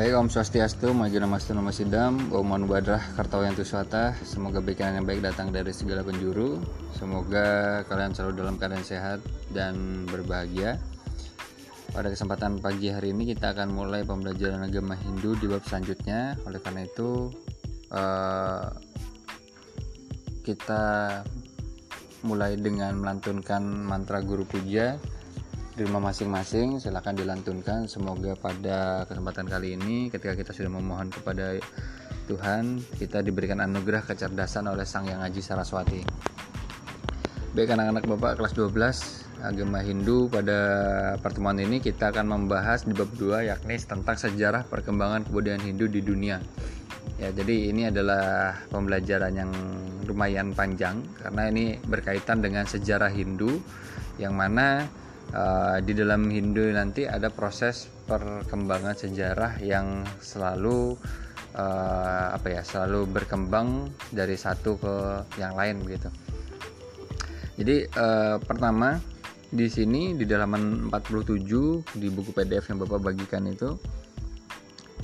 Baik Om Swastiastu, Maju Namastu Nama Sidam, Om Manu Badrah, Kartawayantu Swata. Semoga bikinan yang baik datang dari segala penjuru. Semoga kalian selalu dalam keadaan sehat dan berbahagia. Pada kesempatan pagi hari ini kita akan mulai pembelajaran agama Hindu di bab selanjutnya. Oleh karena itu uh, Kita mulai dengan melantunkan mantra guru puja di rumah masing-masing silahkan dilantunkan. Semoga pada kesempatan kali ini ketika kita sudah memohon kepada Tuhan kita diberikan anugerah kecerdasan oleh Sang Yang Aji Saraswati. Baik anak-anak bapak kelas 12 agama Hindu pada pertemuan ini kita akan membahas di bab 2 yakni tentang sejarah perkembangan kebudayaan Hindu di dunia. Ya jadi ini adalah pembelajaran yang lumayan panjang karena ini berkaitan dengan sejarah Hindu yang mana uh, di dalam Hindu nanti ada proses perkembangan sejarah yang selalu uh, apa ya selalu berkembang dari satu ke yang lain begitu. Jadi uh, pertama di sini di halaman 47 di buku PDF yang Bapak bagikan itu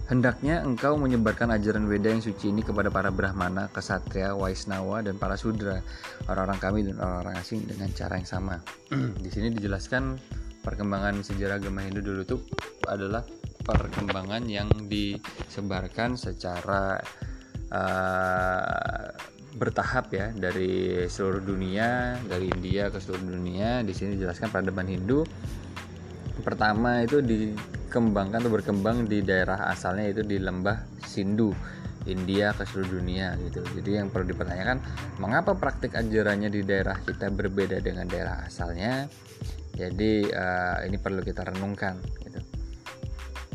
Hendaknya engkau menyebarkan ajaran Weda yang suci ini kepada para Brahmana, Kesatria, Waisnawa, dan para Sudra, orang-orang kami dan orang-orang asing dengan cara yang sama. Di sini dijelaskan perkembangan sejarah agama Hindu dulu itu adalah perkembangan yang disebarkan secara uh, bertahap ya dari seluruh dunia, dari India ke seluruh dunia. Di sini dijelaskan peradaban Hindu pertama itu dikembangkan atau berkembang di daerah asalnya itu di lembah Sindu India ke seluruh dunia gitu. Jadi yang perlu dipertanyakan mengapa praktik ajarannya di daerah kita berbeda dengan daerah asalnya? Jadi uh, ini perlu kita renungkan gitu.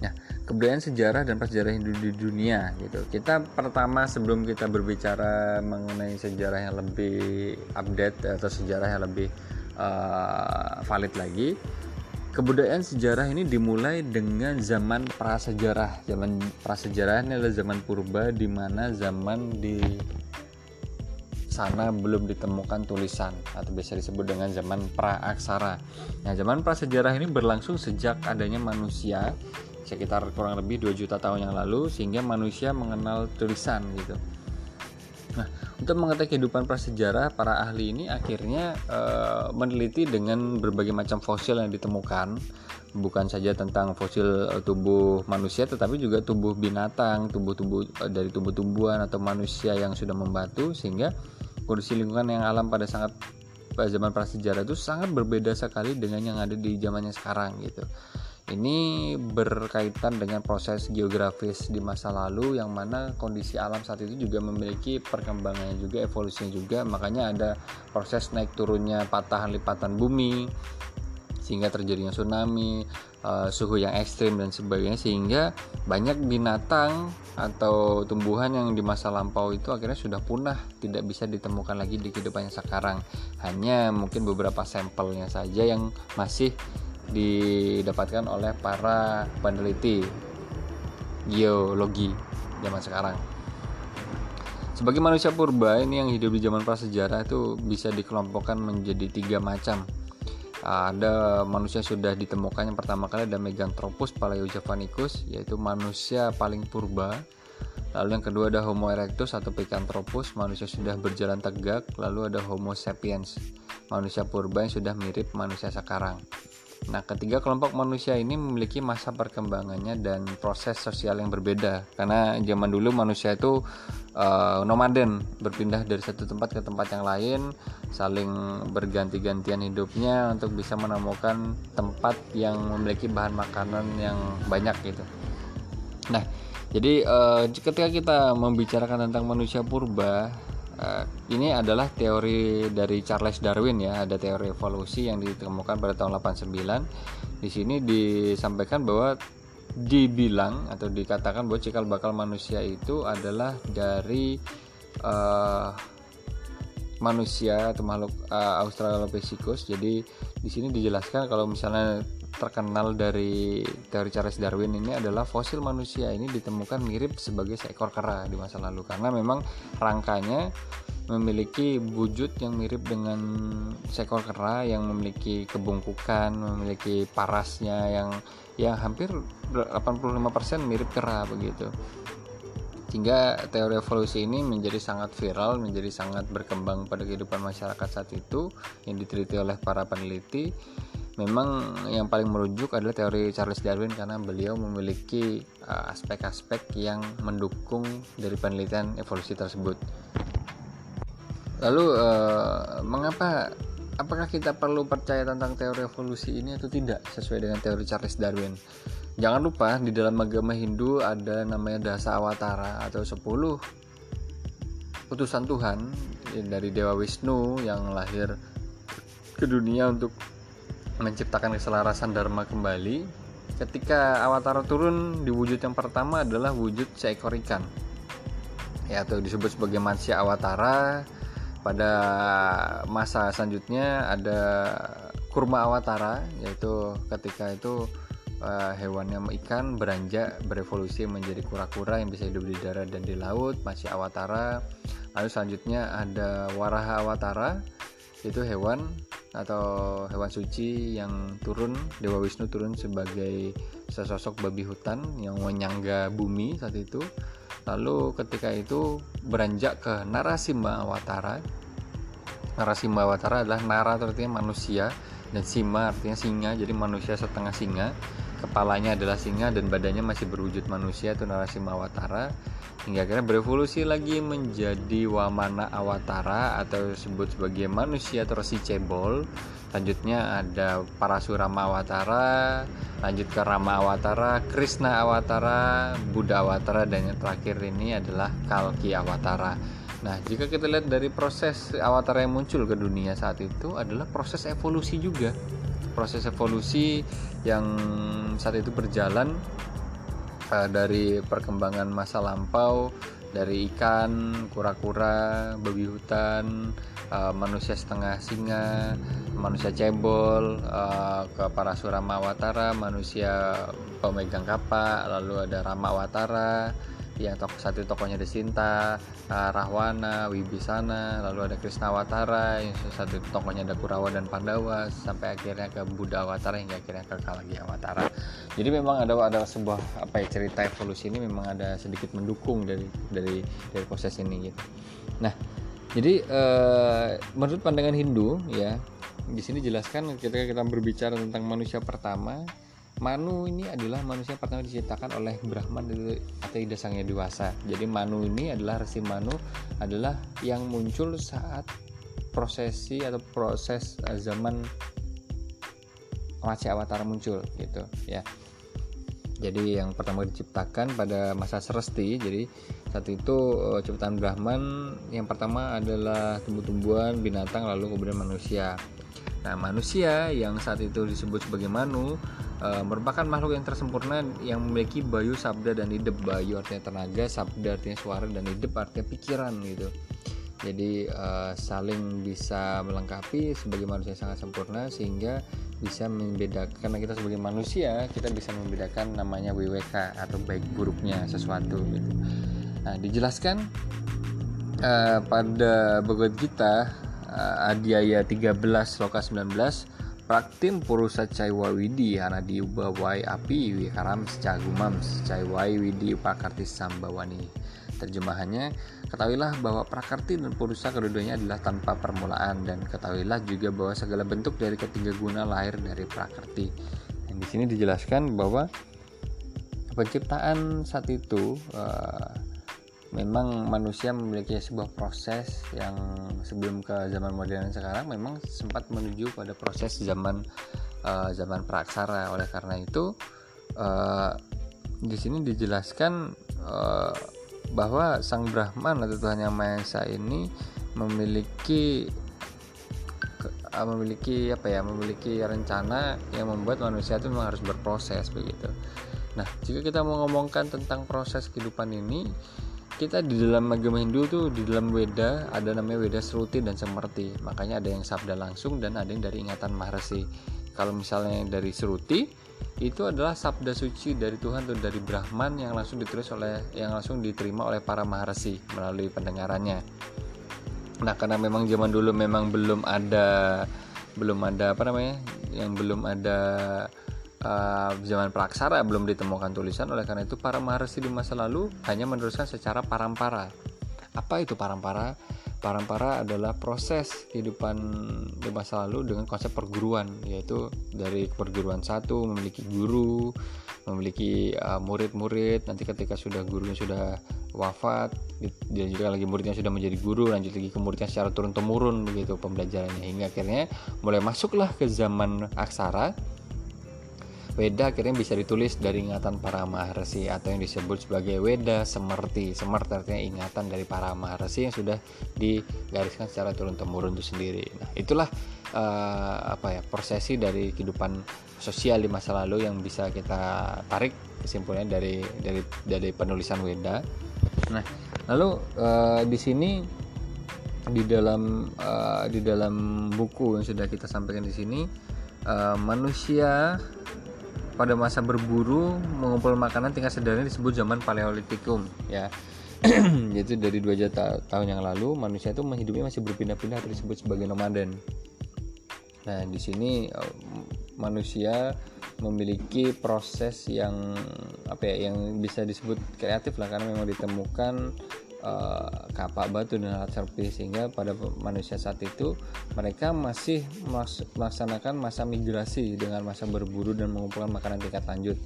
Nah kebudayaan sejarah dan prasejarah Hindu di dunia gitu. Kita pertama sebelum kita berbicara mengenai sejarah yang lebih update atau sejarah yang lebih uh, valid lagi kebudayaan sejarah ini dimulai dengan zaman prasejarah. Zaman prasejarah ini adalah zaman purba di mana zaman di sana belum ditemukan tulisan atau biasa disebut dengan zaman praaksara. Nah, zaman prasejarah ini berlangsung sejak adanya manusia sekitar kurang lebih 2 juta tahun yang lalu sehingga manusia mengenal tulisan gitu. Nah, untuk mengetahui kehidupan prasejarah, para ahli ini akhirnya e, meneliti dengan berbagai macam fosil yang ditemukan, bukan saja tentang fosil eh, tubuh manusia, tetapi juga tubuh binatang, tubuh-tubuh eh, dari tumbuh-tumbuhan atau manusia yang sudah membatu, sehingga kondisi lingkungan yang alam pada sangat pada zaman prasejarah itu sangat berbeda sekali dengan yang ada di zamannya sekarang gitu. Ini berkaitan dengan proses geografis di masa lalu yang mana kondisi alam saat itu juga memiliki perkembangannya juga, evolusinya juga. Makanya ada proses naik turunnya patahan lipatan bumi sehingga terjadinya tsunami, uh, suhu yang ekstrim dan sebagainya sehingga banyak binatang atau tumbuhan yang di masa lampau itu akhirnya sudah punah, tidak bisa ditemukan lagi di kehidupannya sekarang. Hanya mungkin beberapa sampelnya saja yang masih didapatkan oleh para peneliti geologi zaman sekarang. Sebagai manusia purba ini yang hidup di zaman prasejarah itu bisa dikelompokkan menjadi tiga macam. Ada manusia sudah ditemukan yang pertama kali ada Meganthropus paleojavanicus yaitu manusia paling purba. Lalu yang kedua ada Homo erectus atau Picanthropus, manusia sudah berjalan tegak. Lalu ada Homo sapiens, manusia purba yang sudah mirip manusia sekarang. Nah, ketiga kelompok manusia ini memiliki masa perkembangannya dan proses sosial yang berbeda. Karena zaman dulu manusia itu uh, nomaden, berpindah dari satu tempat ke tempat yang lain, saling berganti-gantian hidupnya untuk bisa menemukan tempat yang memiliki bahan makanan yang banyak gitu. Nah, jadi uh, ketika kita membicarakan tentang manusia purba, Uh, ini adalah teori dari Charles Darwin ya, ada teori evolusi yang ditemukan pada tahun 89. Di sini disampaikan bahwa dibilang atau dikatakan bahwa cikal bakal manusia itu adalah dari uh, manusia atau makhluk uh, Australopithecus. Jadi di sini dijelaskan kalau misalnya terkenal dari teori Charles Darwin ini adalah fosil manusia ini ditemukan mirip sebagai seekor kera di masa lalu karena memang rangkanya memiliki wujud yang mirip dengan seekor kera yang memiliki kebungkukan, memiliki parasnya yang yang hampir 85% mirip kera begitu. Sehingga teori evolusi ini menjadi sangat viral, menjadi sangat berkembang pada kehidupan masyarakat saat itu yang diteliti oleh para peneliti. Memang yang paling merujuk adalah teori Charles Darwin karena beliau memiliki uh, aspek-aspek uh, yang mendukung dari penelitian evolusi tersebut. Lalu uh, mengapa apakah kita perlu percaya tentang teori evolusi ini atau tidak sesuai dengan teori Charles Darwin? Jangan lupa di dalam agama Hindu ada namanya dasa awatara atau 10 utusan Tuhan dari Dewa Wisnu yang lahir ke dunia untuk menciptakan keselarasan dharma kembali. Ketika awatara turun di wujud yang pertama adalah wujud seekor ikan. Ya atau disebut sebagai manusia awatara pada masa selanjutnya ada kurma awatara yaitu ketika itu uh, hewannya ikan beranjak berevolusi menjadi kura-kura yang bisa hidup di darat dan di laut masih awatara lalu selanjutnya ada waraha awatara itu hewan atau hewan suci yang turun Dewa Wisnu turun sebagai sesosok babi hutan yang menyangga bumi saat itu. Lalu ketika itu beranjak ke Narasimha Awatara. Narasimha Awatara adalah Nara artinya manusia dan Sima artinya singa jadi manusia setengah singa. Kepalanya adalah singa dan badannya masih berwujud manusia itu Narasimha Awatara hingga akhirnya berevolusi lagi menjadi Wamana Awatara atau disebut sebagai manusia atau resi cebol Lanjutnya ada Parasurama Awatara, lanjut ke Rama Awatara, Krishna Awatara, Buddha Awatara dan yang terakhir ini adalah Kalki Awatara. Nah, jika kita lihat dari proses awatara yang muncul ke dunia saat itu adalah proses evolusi juga. Proses evolusi yang saat itu berjalan dari perkembangan masa lampau dari ikan, kura-kura, babi hutan, uh, manusia setengah singa, manusia cebol, uh, ke para Suramawatara, manusia pemegang kapak, lalu ada Ramawatara, yang tokoh satu tokohnya Desinta, uh, Rahwana, Wibisana, lalu ada Krishnawatara, yang satu tokohnya ada Kurawa dan Pandawa, sampai akhirnya ke Buddha Awatara hingga akhirnya ke Kalagi Awatara. Jadi memang ada ada sebuah apa ya cerita evolusi ini memang ada sedikit mendukung dari dari dari proses ini gitu. Nah, jadi uh, menurut pandangan Hindu ya di sini jelaskan ketika kita berbicara tentang manusia pertama Manu ini adalah manusia pertama diciptakan oleh Brahman atau Ida Sang Dewasa. Jadi Manu ini adalah resi Manu adalah yang muncul saat prosesi atau proses eh, zaman Matsya Awatara muncul gitu ya. Jadi yang pertama diciptakan pada masa Seresti. Jadi saat itu eh, ciptaan Brahman yang pertama adalah tumbuh-tumbuhan, binatang lalu kemudian manusia. Nah, manusia yang saat itu disebut sebagai Manu e, merupakan makhluk yang tersempurna yang memiliki bayu, sabda dan idep. Bayu artinya tenaga, sabda artinya suara dan idep artinya pikiran gitu. Jadi e, saling bisa melengkapi sebagai manusia yang sangat sempurna sehingga bisa membedakan karena kita sebagai manusia kita bisa membedakan namanya WWK atau baik buruknya sesuatu gitu. Nah, dijelaskan e, pada Bhagavad Gita uh, Adiaya 13 Loka 19 Praktim Purusa Caiwa Widi Hanadi Ubawai Api Wikaram Secagumam Caiwai Widi Upakarti Sambawani Terjemahannya, ketahuilah bahwa prakarti dan purusa keduanya adalah tanpa permulaan dan ketahuilah juga bahwa segala bentuk dari ketiga guna lahir dari prakarti. Yang di sini dijelaskan bahwa penciptaan saat itu uh, memang manusia memiliki sebuah proses yang sebelum ke zaman modern sekarang memang sempat menuju pada proses zaman uh, zaman praksara oleh karena itu uh, di sini dijelaskan uh, bahwa sang Brahman atau Tuhan yang Maha Esa ini memiliki uh, memiliki apa ya memiliki rencana yang membuat manusia itu memang harus berproses begitu. Nah, jika kita mau ngomongkan tentang proses kehidupan ini, kita di dalam agama Hindu tuh di dalam Weda ada namanya Weda Sruti dan Semerti makanya ada yang sabda langsung dan ada yang dari ingatan Maharsi kalau misalnya dari Sruti itu adalah sabda suci dari Tuhan atau dari Brahman yang langsung ditulis oleh yang langsung diterima oleh para Maharsi melalui pendengarannya. Nah karena memang zaman dulu memang belum ada belum ada apa namanya yang belum ada uh, zaman praksara belum ditemukan tulisan oleh karena itu para maharsi di masa lalu hanya meneruskan secara parampara. Apa itu parampara parampara adalah proses kehidupan di masa lalu dengan konsep perguruan yaitu dari perguruan satu memiliki guru memiliki uh, murid-murid. Nanti ketika sudah gurunya sudah wafat dan juga lagi muridnya sudah menjadi guru lanjut lagi ke muridnya secara turun temurun begitu pembelajarannya. Hingga akhirnya mulai masuklah ke zaman aksara Weda akhirnya bisa ditulis dari ingatan para maharsi atau yang disebut sebagai Weda Semerti. Semerti artinya ingatan dari para maharsi yang sudah digariskan secara turun temurun itu sendiri. Nah, itulah uh, apa ya prosesi dari kehidupan sosial di masa lalu yang bisa kita tarik kesimpulannya dari dari dari penulisan Weda. Nah, lalu uh, di sini di dalam uh, di dalam buku yang sudah kita sampaikan di sini uh, manusia pada masa berburu mengumpul makanan tingkat sederhana disebut zaman Paleolitikum ya. Yaitu dari dua juta tahun yang lalu manusia itu menghidupnya masih berpindah-pindah atau disebut sebagai nomaden. Nah di sini eh, manusia memiliki proses yang apa ya yang bisa disebut kreatif lah karena memang ditemukan uh, kapak batu dan alat servis sehingga pada manusia saat itu mereka masih melaksanakan masa migrasi dengan masa berburu dan mengumpulkan makanan tingkat lanjut.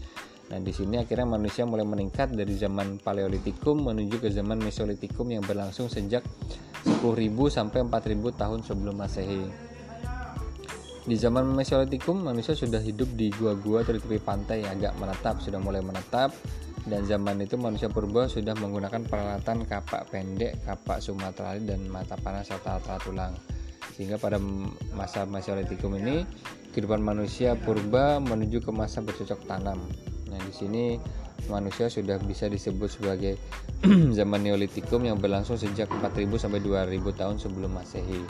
Nah, di sini akhirnya manusia mulai meningkat dari zaman Paleolitikum menuju ke zaman Mesolitikum yang berlangsung sejak 10.000 sampai 4.000 tahun sebelum Masehi. Di zaman Mesolitikum, manusia sudah hidup di gua-gua tepi pantai agak menetap, sudah mulai menetap dan zaman itu manusia purba sudah menggunakan peralatan kapak pendek, kapak Sumatera dan mata panas serta alat tulang. Sehingga pada masa Mesolitikum ini kehidupan manusia purba menuju ke masa bercocok tanam. Nah, di sini manusia sudah bisa disebut sebagai zaman Neolitikum yang berlangsung sejak 4000 sampai 2000 tahun sebelum Masehi.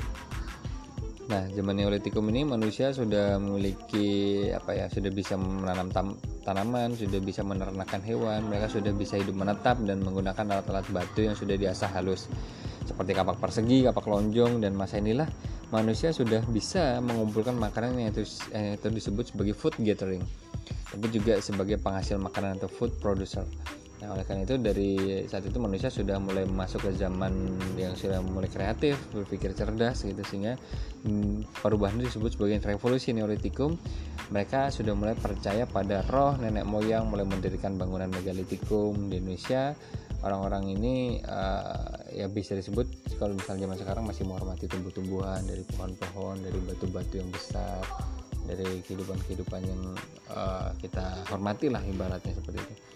Nah, zaman Neolitikum ini manusia sudah memiliki apa ya, sudah bisa menanam tam, tanaman, sudah bisa menernakan hewan, mereka sudah bisa hidup menetap dan menggunakan alat-alat batu yang sudah diasah halus seperti kapak persegi, kapak lonjong dan masa inilah manusia sudah bisa mengumpulkan makanan yang itu, yang itu disebut sebagai food gathering, tapi juga sebagai penghasil makanan atau food producer. Nah, oleh karena itu dari saat itu manusia sudah mulai masuk ke zaman yang sudah mulai kreatif, berpikir cerdas gitu sehingga hmm, perubahan disebut sebagai revolusi neolitikum. Mereka sudah mulai percaya pada roh nenek moyang, mulai mendirikan bangunan megalitikum di Indonesia. Orang-orang ini uh, ya bisa disebut kalau misalnya zaman sekarang masih menghormati tumbuh-tumbuhan dari pohon-pohon, dari batu-batu yang besar, dari kehidupan-kehidupan yang uh, kita hormati lah ibaratnya seperti itu.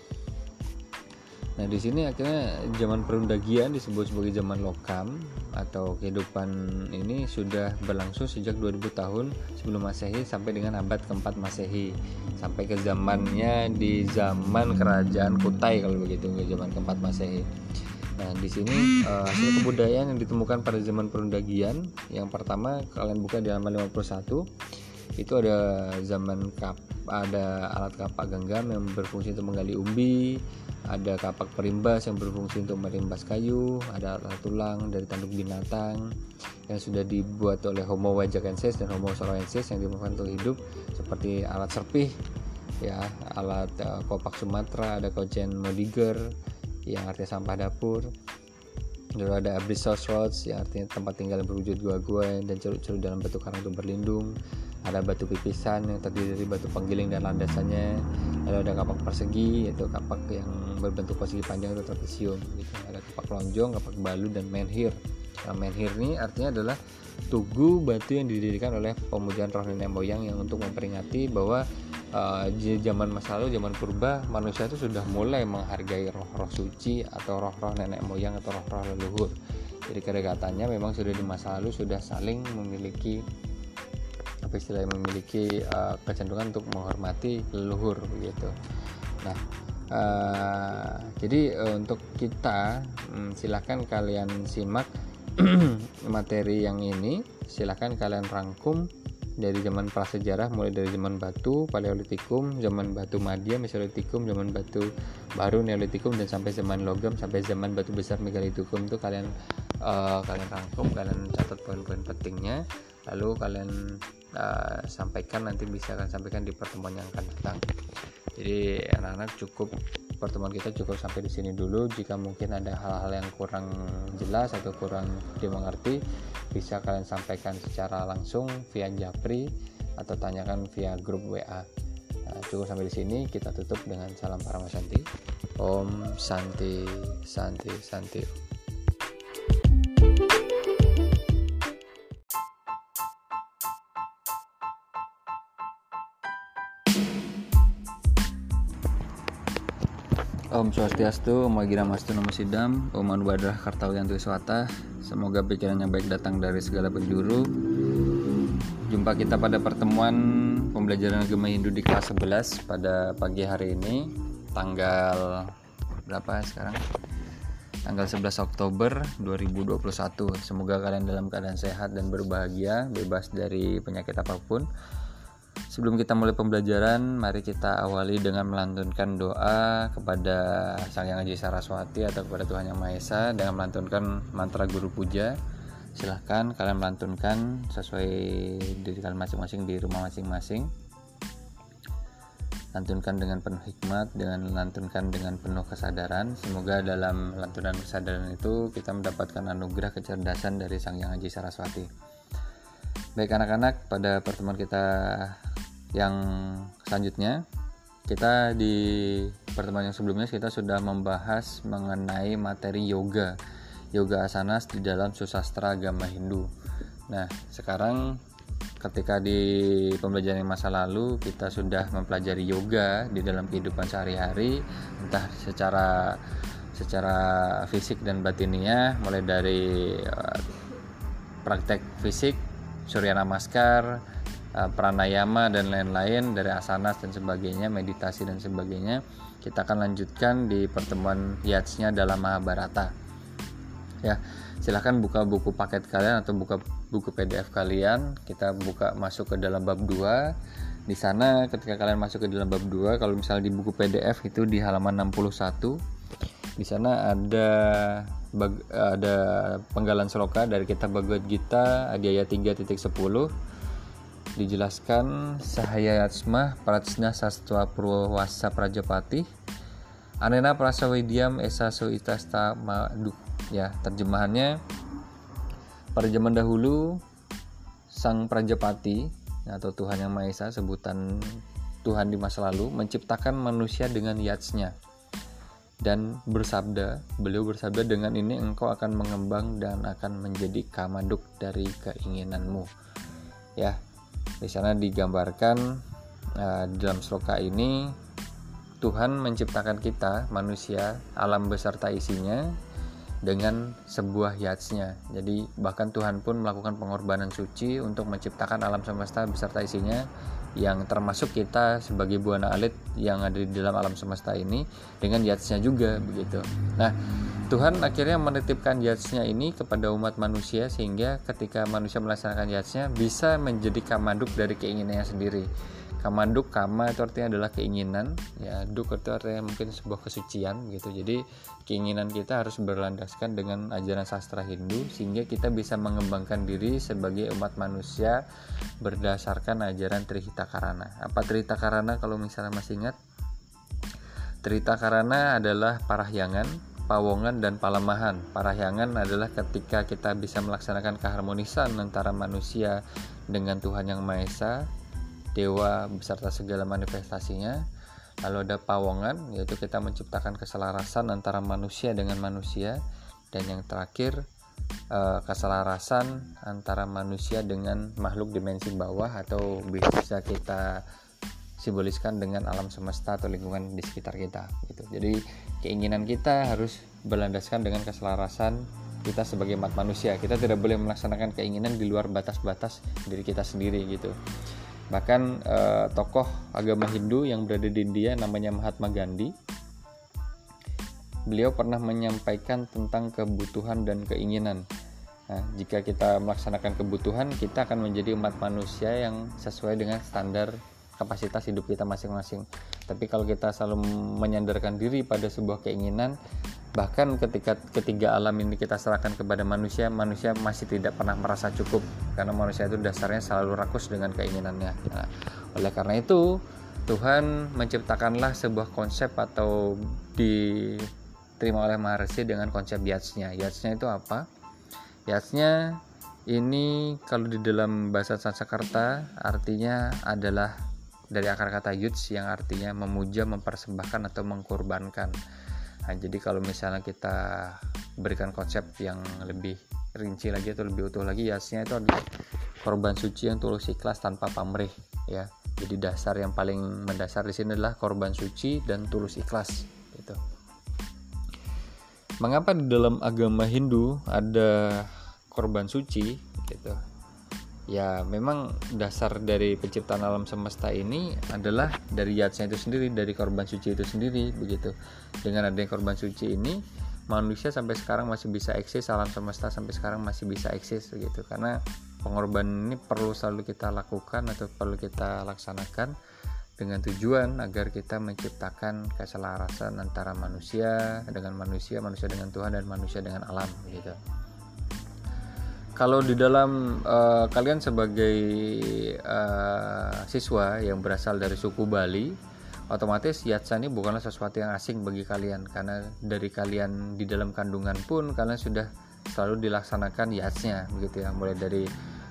Nah, di sini akhirnya zaman perundagian disebut sebagai zaman lokam atau kehidupan ini sudah berlangsung sejak 2000 tahun sebelum Masehi sampai dengan abad keempat Masehi sampai ke zamannya di zaman kerajaan Kutai kalau begitu ke zaman keempat Masehi. Nah, di sini uh, hasil kebudayaan yang ditemukan pada zaman perundagian yang pertama kalian buka di halaman 51 itu ada zaman kap ada alat kapak genggam yang berfungsi untuk menggali umbi ada kapak perimbas yang berfungsi untuk merimbas kayu ada alat tulang dari tanduk binatang yang sudah dibuat oleh Homo wajakensis dan Homo soroensis yang dimakan untuk hidup seperti alat serpih ya alat uh, kopak Sumatera ada kojen modiger yang artinya sampah dapur lalu ada abyssal rods yang artinya tempat tinggal yang berwujud gua-gua dan ceruk-ceruk dalam batu karang untuk berlindung ada batu pipisan yang terdiri dari batu penggiling dan landasannya. Lalu ada kapak persegi yaitu kapak yang berbentuk persegi panjang itu trapesium gitu. ada kapak lonjong kapak balu dan menhir. Nah, menhir ini artinya adalah tugu batu yang didirikan oleh pemujaan roh nenek moyang yang untuk memperingati bahwa uh, zaman masa lalu zaman purba manusia itu sudah mulai menghargai roh-roh suci atau roh-roh nenek moyang atau roh-roh leluhur jadi kedekatannya memang sudah di masa lalu sudah saling memiliki apa istilahnya memiliki uh, kecenderungan untuk menghormati leluhur begitu. Nah, uh, jadi uh, untuk kita um, silahkan kalian simak materi yang ini, silahkan kalian rangkum dari zaman prasejarah mulai dari zaman batu paleolitikum zaman batu madya mesolitikum zaman batu baru neolitikum dan sampai zaman logam sampai zaman batu besar megalitikum itu kalian uh, kalian rangkum kalian catat poin-poin pentingnya. Lalu kalian uh, sampaikan nanti bisa akan sampaikan di pertemuan yang akan datang. Jadi anak-anak cukup pertemuan kita cukup sampai di sini dulu. Jika mungkin ada hal-hal yang kurang jelas atau kurang dimengerti bisa kalian sampaikan secara langsung via Japri atau tanyakan via grup WA nah, cukup sampai di sini. Kita tutup dengan salam para Santi Om Santi Santi Santi Om Swastiastu, Om Agira Mastu Namo Sidam, Om Anubadrah Kartawiyantu Swata. Semoga pikiran yang baik datang dari segala penjuru. Jumpa kita pada pertemuan pembelajaran agama Hindu di kelas 11 pada pagi hari ini, tanggal berapa sekarang? Tanggal 11 Oktober 2021. Semoga kalian dalam keadaan sehat dan berbahagia, bebas dari penyakit apa pun. Sebelum kita mulai pembelajaran, mari kita awali dengan melantunkan doa kepada Sang Yang Aji Saraswati atau kepada Tuhan Yang Maha Esa dengan melantunkan mantra guru puja. Silahkan kalian melantunkan sesuai diri kalian masing-masing di rumah masing-masing. Lantunkan dengan penuh hikmat, dengan lantunkan dengan penuh kesadaran. Semoga dalam lantunan kesadaran itu kita mendapatkan anugerah kecerdasan dari Sang Yang Aji Saraswati. Baik anak-anak, pada pertemuan kita yang selanjutnya kita di pertemuan yang sebelumnya kita sudah membahas mengenai materi yoga. Yoga asanas di dalam susastra agama Hindu. Nah sekarang ketika di pembelajaran masa lalu kita sudah mempelajari yoga di dalam kehidupan sehari-hari entah secara secara fisik dan batinnya mulai dari uh, praktek fisik surya namaskar Eh, pranayama dan lain-lain dari asanas dan sebagainya meditasi dan sebagainya kita akan lanjutkan di pertemuan yatsnya dalam Mahabharata. Ya silahkan buka buku paket kalian atau buka buku PDF kalian. Kita buka masuk ke dalam bab 2 di sana ketika kalian masuk ke dalam bab 2 kalau misalnya di buku PDF itu di halaman 61 di sana ada ada penggalan seloka dari kitab Bhagavad Gita ayat 3.10 dijelaskan Sahaya Yatsma Pratsna Sastva Purwasa Prajapati. Anena Prasawidiam Esa Suitasta Madu ya terjemahannya. Pada zaman dahulu Sang Prajapati atau Tuhan Yang Maha Esa sebutan Tuhan di masa lalu menciptakan manusia dengan yatsnya dan bersabda beliau bersabda dengan ini engkau akan mengembang dan akan menjadi kamaduk dari keinginanmu ya di sana digambarkan uh, dalam sloka ini Tuhan menciptakan kita manusia alam beserta isinya dengan sebuah yatsnya. Jadi bahkan Tuhan pun melakukan pengorbanan suci untuk menciptakan alam semesta beserta isinya yang termasuk kita sebagai buana alit yang ada di dalam alam semesta ini dengan yatsnya juga begitu. Nah, Tuhan akhirnya menitipkan yatsnya ini kepada umat manusia sehingga ketika manusia melaksanakan yatsnya bisa menjadi kamaduk dari keinginannya sendiri kamanduk kama itu artinya adalah keinginan ya duk itu artinya mungkin sebuah kesucian gitu. Jadi keinginan kita harus berlandaskan dengan ajaran sastra Hindu sehingga kita bisa mengembangkan diri sebagai umat manusia berdasarkan ajaran Trihita Karana apa Trihita Karana kalau misalnya masih ingat? Trihita Karana adalah parahyangan pawongan dan palemahan. Parahyangan adalah ketika kita bisa melaksanakan keharmonisan antara manusia dengan Tuhan Yang Maha Esa dewa beserta segala manifestasinya lalu ada pawongan yaitu kita menciptakan keselarasan antara manusia dengan manusia dan yang terakhir eh, keselarasan antara manusia dengan makhluk dimensi bawah atau bisa kita simboliskan dengan alam semesta atau lingkungan di sekitar kita gitu. Jadi keinginan kita harus berlandaskan dengan keselarasan kita sebagai umat manusia. Kita tidak boleh melaksanakan keinginan di luar batas-batas diri kita sendiri gitu bahkan eh, tokoh agama Hindu yang berada di India namanya Mahatma Gandhi beliau pernah menyampaikan tentang kebutuhan dan keinginan Nah, jika kita melaksanakan kebutuhan, kita akan menjadi umat manusia yang sesuai dengan standar kapasitas hidup kita masing-masing. Tapi kalau kita selalu menyandarkan diri pada sebuah keinginan, bahkan ketika ketiga alam ini kita serahkan kepada manusia, manusia masih tidak pernah merasa cukup karena manusia itu dasarnya selalu rakus dengan keinginannya. Nah, oleh karena itu, Tuhan menciptakanlah sebuah konsep atau diterima oleh Maharshi dengan konsep yatsnya. Yatsnya itu apa? Yatsnya ini kalau di dalam bahasa Sanskerta artinya adalah dari akar kata yuts yang artinya memuja, mempersembahkan atau mengkorbankan. Nah, jadi kalau misalnya kita berikan konsep yang lebih rinci lagi atau lebih utuh lagi, yasnya itu adalah korban suci yang tulus ikhlas tanpa pamrih, ya. Jadi dasar yang paling mendasar di sini adalah korban suci dan tulus ikhlas, gitu. Mengapa di dalam agama Hindu ada korban suci gitu ya memang dasar dari penciptaan alam semesta ini adalah dari yatsnya itu sendiri dari korban suci itu sendiri begitu. Dengan adanya korban suci ini manusia sampai sekarang masih bisa eksis alam semesta sampai sekarang masih bisa eksis begitu. Karena pengorbanan ini perlu selalu kita lakukan atau perlu kita laksanakan dengan tujuan agar kita menciptakan keselarasan antara manusia dengan manusia, manusia dengan Tuhan dan manusia dengan alam gitu kalau di dalam uh, kalian sebagai uh, siswa yang berasal dari suku Bali otomatis yatsa ini bukanlah sesuatu yang asing bagi kalian. Karena dari kalian di dalam kandungan pun kalian sudah selalu dilaksanakan yatsnya begitu ya. Mulai dari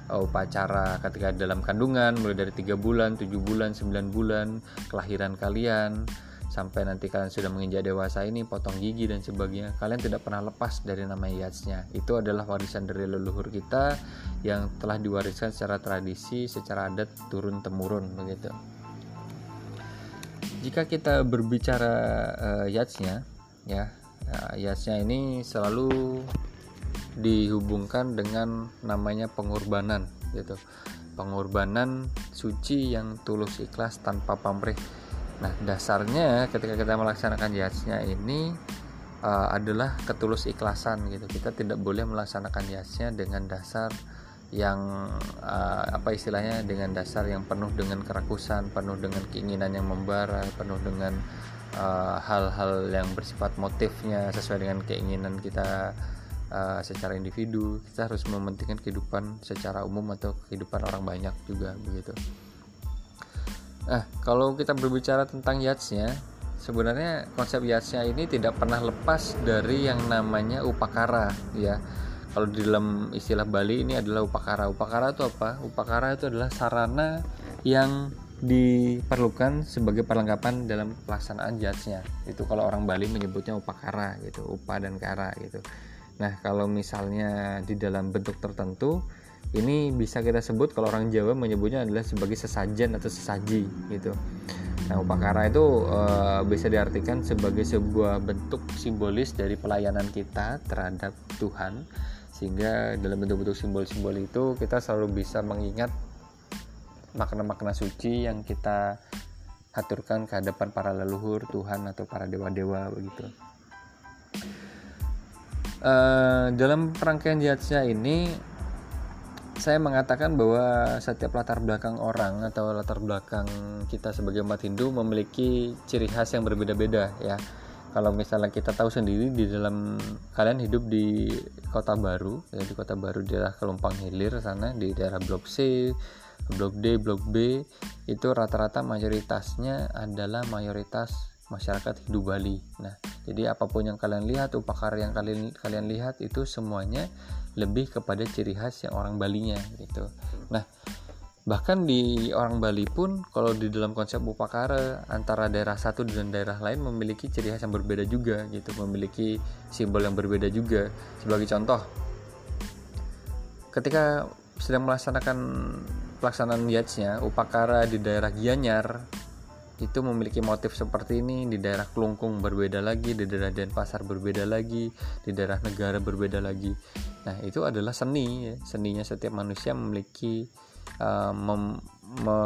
uh, upacara ketika dalam kandungan mulai dari tiga bulan, tujuh bulan, sembilan bulan kelahiran kalian sampai nanti kalian sudah menginjak dewasa ini potong gigi dan sebagainya kalian tidak pernah lepas dari nama yatsnya. Itu adalah warisan dari leluhur kita yang telah diwariskan secara tradisi secara adat turun temurun begitu. Jika kita berbicara uh, yatsnya ya uh, yatsnya ini selalu dihubungkan dengan namanya pengorbanan gitu. Pengorbanan suci yang tulus ikhlas tanpa pamrih Nah, dasarnya ketika kita melaksanakan yasnya ini uh, adalah ketulus ikhlasan gitu. Kita tidak boleh melaksanakan yasnya dengan dasar yang uh, apa istilahnya dengan dasar yang penuh dengan kerakusan, penuh dengan keinginan yang membara, penuh dengan uh, hal-hal uh, yang bersifat motifnya sesuai dengan keinginan kita uh, secara individu. Kita harus mementingkan kehidupan secara umum atau kehidupan orang banyak juga begitu. Nah, kalau kita berbicara tentang yatsnya, sebenarnya konsep yatsnya ini tidak pernah lepas dari yang namanya upakara, ya. Kalau di dalam istilah Bali ini adalah upakara. Upakara itu apa? Upakara itu adalah sarana yang diperlukan sebagai perlengkapan dalam pelaksanaan yatsnya. Itu kalau orang Bali menyebutnya upakara gitu, upa dan kara gitu. Nah, kalau misalnya di dalam bentuk tertentu ini bisa kita sebut kalau orang Jawa menyebutnya adalah sebagai sesajen atau sesaji gitu. Nah, upakara itu e, bisa diartikan sebagai sebuah bentuk simbolis dari pelayanan kita terhadap Tuhan sehingga dalam bentuk-bentuk simbol-simbol itu kita selalu bisa mengingat makna-makna suci yang kita haturkan ke hadapan para leluhur Tuhan atau para dewa-dewa begitu. Uh, dalam rangkaian jihadnya ini saya mengatakan bahwa setiap latar belakang orang atau latar belakang kita sebagai umat Hindu memiliki ciri khas yang berbeda-beda ya. Kalau misalnya kita tahu sendiri di dalam kalian hidup di kota baru, ya di kota baru di daerah Kelumpang Hilir sana di daerah Blok C, Blok D, Blok B itu rata-rata mayoritasnya adalah mayoritas masyarakat Hindu Bali. Nah, jadi apa pun yang kalian lihat, upakara yang kalian kalian lihat itu semuanya lebih kepada ciri khas yang orang Balinya gitu. Nah, bahkan di orang Bali pun kalau di dalam konsep upakara antara daerah satu dan daerah lain memiliki ciri khas yang berbeda juga gitu, memiliki simbol yang berbeda juga. Sebagai contoh, ketika sedang melaksanakan pelaksanaan yatsnya upakara di daerah Gianyar itu memiliki motif seperti ini di daerah Klungkung berbeda lagi di daerah Denpasar berbeda lagi di daerah negara berbeda lagi nah itu adalah seni ya. seninya setiap manusia memiliki uh, mem, me,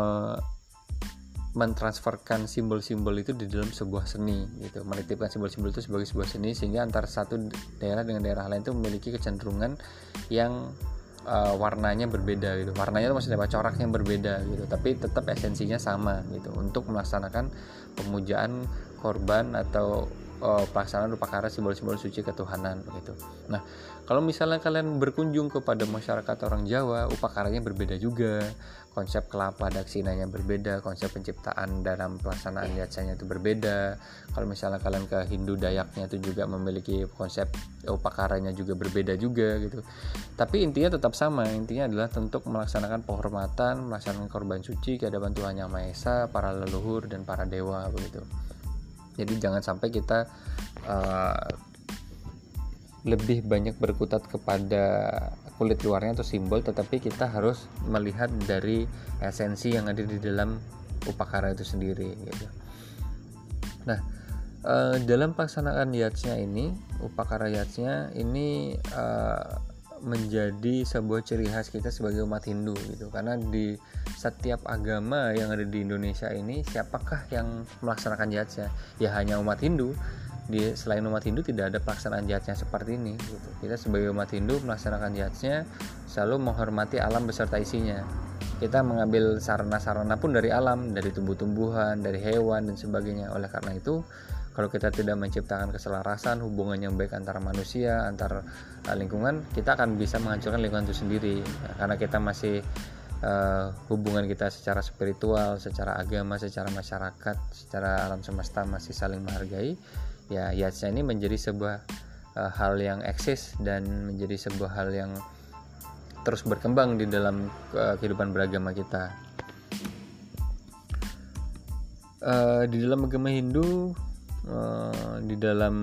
mentransferkan simbol-simbol itu di dalam sebuah seni gitu menitipkan simbol-simbol itu sebagai sebuah seni sehingga antara satu daerah dengan daerah lain itu memiliki kecenderungan yang uh, warnanya berbeda gitu. Warnanya itu maksudnya apa? Coraknya berbeda gitu. Tapi tetap esensinya sama gitu. Untuk melaksanakan pemujaan korban atau uh, pelaksanaan upakara simbol-simbol suci ketuhanan begitu. Nah, kalau misalnya kalian berkunjung kepada masyarakat orang Jawa, upakaranya berbeda juga, konsep kelapa daksinanya berbeda, konsep penciptaan dalam pelaksanaan yatsanya itu berbeda. Kalau misalnya kalian ke Hindu Dayaknya itu juga memiliki konsep upakaranya juga berbeda juga gitu. Tapi intinya tetap sama, intinya adalah untuk melaksanakan penghormatan, melaksanakan korban suci ke hadapan Tuhan Yang Maha Esa, para leluhur dan para dewa begitu jadi jangan sampai kita uh, lebih banyak berkutat kepada kulit luarnya atau simbol tetapi kita harus melihat dari esensi yang ada di dalam upakara itu sendiri gitu. Nah, uh, dalam pelaksanaan yatsnya ini, upakara yatsnya ini uh, menjadi sebuah ciri khas kita sebagai umat Hindu gitu. Karena di setiap agama yang ada di Indonesia ini siapakah yang melaksanakan jihadnya ya hanya umat Hindu di selain umat Hindu tidak ada pelaksanaan jihadnya seperti ini gitu. Kita sebagai umat Hindu melaksanakan jihadnya selalu menghormati alam beserta isinya. Kita mengambil sarana-sarana pun dari alam dari tumbuh-tumbuhan dari hewan dan sebagainya. Oleh karena itu kalau kita tidak menciptakan keselarasan hubungan yang baik antara manusia antar uh, lingkungan kita akan bisa menghancurkan lingkungan itu sendiri. Karena kita masih uh, hubungan kita secara spiritual secara agama secara masyarakat secara alam semesta masih saling menghargai ya yatsa ini menjadi sebuah uh, hal yang eksis dan menjadi sebuah hal yang terus berkembang di dalam uh, kehidupan beragama kita. Uh, di dalam agama Hindu Eh, di dalam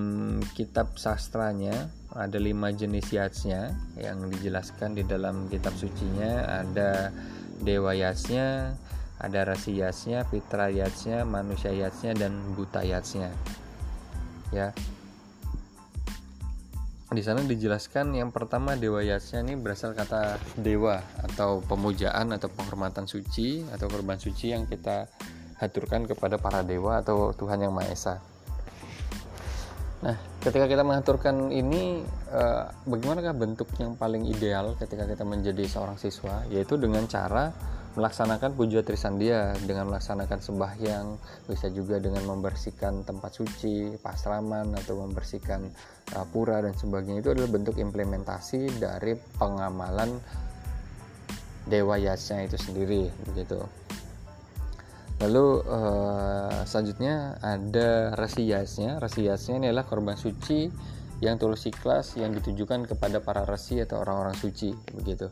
kitab sastranya ada lima jenis yatsnya yang dijelaskan di dalam kitab sucinya ada dewa yatsnya ada rasi yatsnya fitra yatsnya manusia yatsnya dan buta yatsnya ya di sana dijelaskan yang pertama dewa yatsnya ini berasal kata dewa atau pemujaan atau penghormatan suci atau korban suci yang kita haturkan kepada para dewa atau Tuhan yang Maha Esa Nah, ketika kita mengaturkan ini, eh, bagaimanakah bentuk yang paling ideal ketika kita menjadi seorang siswa? Yaitu dengan cara melaksanakan puja trisandia dengan melaksanakan sembahyang, bisa juga dengan membersihkan tempat suci, pasraman atau membersihkan uh, pura dan sebagainya. Itu adalah bentuk implementasi dari pengamalan dewa yasnya itu sendiri, begitu. Lalu uh, selanjutnya ada rasiasnya. Rasiasnya ini adalah korban suci yang tulus ikhlas yang ditujukan kepada para resi atau orang-orang suci begitu.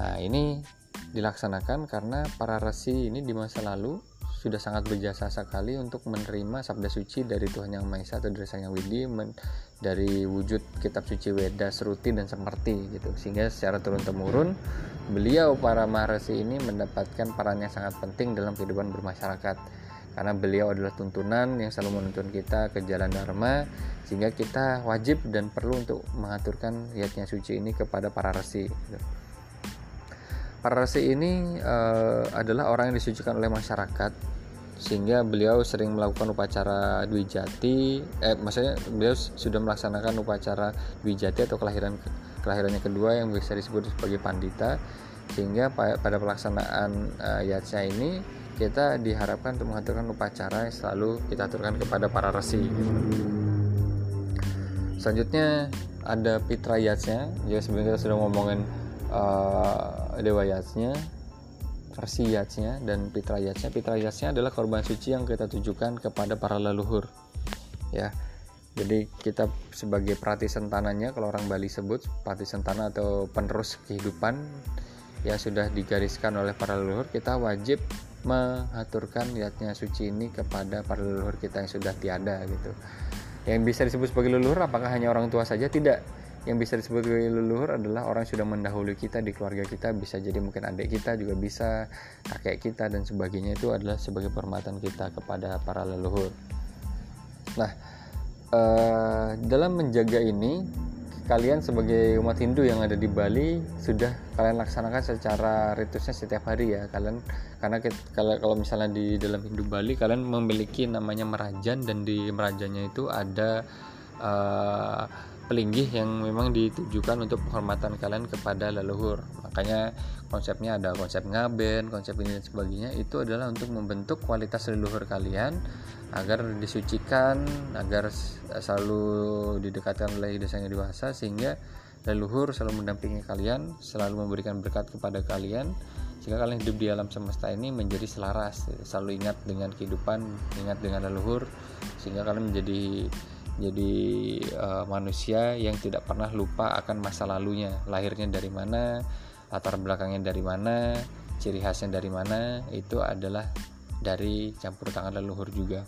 Nah, ini dilaksanakan karena para resi ini di masa lalu sudah sangat berjasa sekali untuk menerima sabda suci dari Tuhan Yang Maha Esa atau dari Sang Yang Widi dari wujud kitab suci Weda, Seruti dan Semerti gitu. Sehingga secara turun temurun beliau para maharesi ini mendapatkan peran yang sangat penting dalam kehidupan bermasyarakat karena beliau adalah tuntunan yang selalu menuntun kita ke jalan dharma sehingga kita wajib dan perlu untuk mengaturkan niatnya suci ini kepada para resi. Gitu. Para resi ini uh, adalah orang yang disucikan oleh masyarakat. Sehingga beliau sering melakukan upacara Dwijati eh maksudnya beliau sudah melaksanakan upacara Dwijati atau kelahiran kelahirannya kedua yang bisa disebut sebagai pandita. Sehingga pada pelaksanaan uh, yatsnya ini kita diharapkan untuk mengaturkan upacara yang selalu kita aturkan kepada para resi. Selanjutnya ada pitra yatsnya jadi sebelum kita sudah ngomongin uh, dewa yatsnya versi yatsnya dan pitra yatsnya pitra yatsnya adalah korban suci yang kita tujukan kepada para leluhur ya. Jadi kita sebagai perhati sentananya kalau orang Bali sebut perhati sentana atau penerus kehidupan yang sudah digariskan oleh para leluhur kita wajib mengaturkan niatnya suci ini kepada para leluhur kita yang sudah tiada gitu. Yang bisa disebut sebagai leluhur apakah hanya orang tua saja? Tidak yang bisa disebut sebagai leluhur adalah orang yang sudah mendahului kita di keluarga kita bisa jadi mungkin adik kita juga bisa kakek kita dan sebagainya. Itu adalah sebagai permatan kita kepada para leluhur. Nah uh, dalam menjaga ini kalian sebagai umat Hindu yang ada di Bali sudah kalian laksanakan secara ritusnya setiap hari ya. Kalian karena kalau kalau misalnya di dalam Hindu Bali kalian memiliki namanya merajan dan di merajannya itu ada uh, pelinggih yang memang ditujukan untuk penghormatan kalian kepada leluhur. Makanya konsepnya ada konsep ngaben konsep ini dan sebagainya itu adalah untuk membentuk kualitas leluhur kalian agar disucikan agar selalu didekatkan oleh desa yang dewasa sehingga leluhur selalu mendampingi kalian selalu memberikan berkat kepada kalian sehingga kalian hidup di alam semesta ini menjadi selaras selalu ingat dengan kehidupan ingat dengan leluhur sehingga kalian menjadi jadi uh, manusia yang tidak pernah lupa akan masa lalunya. Lahirnya dari mana latar belakangnya dari mana ciri khasnya dari mana itu adalah dari campur tangan leluhur juga.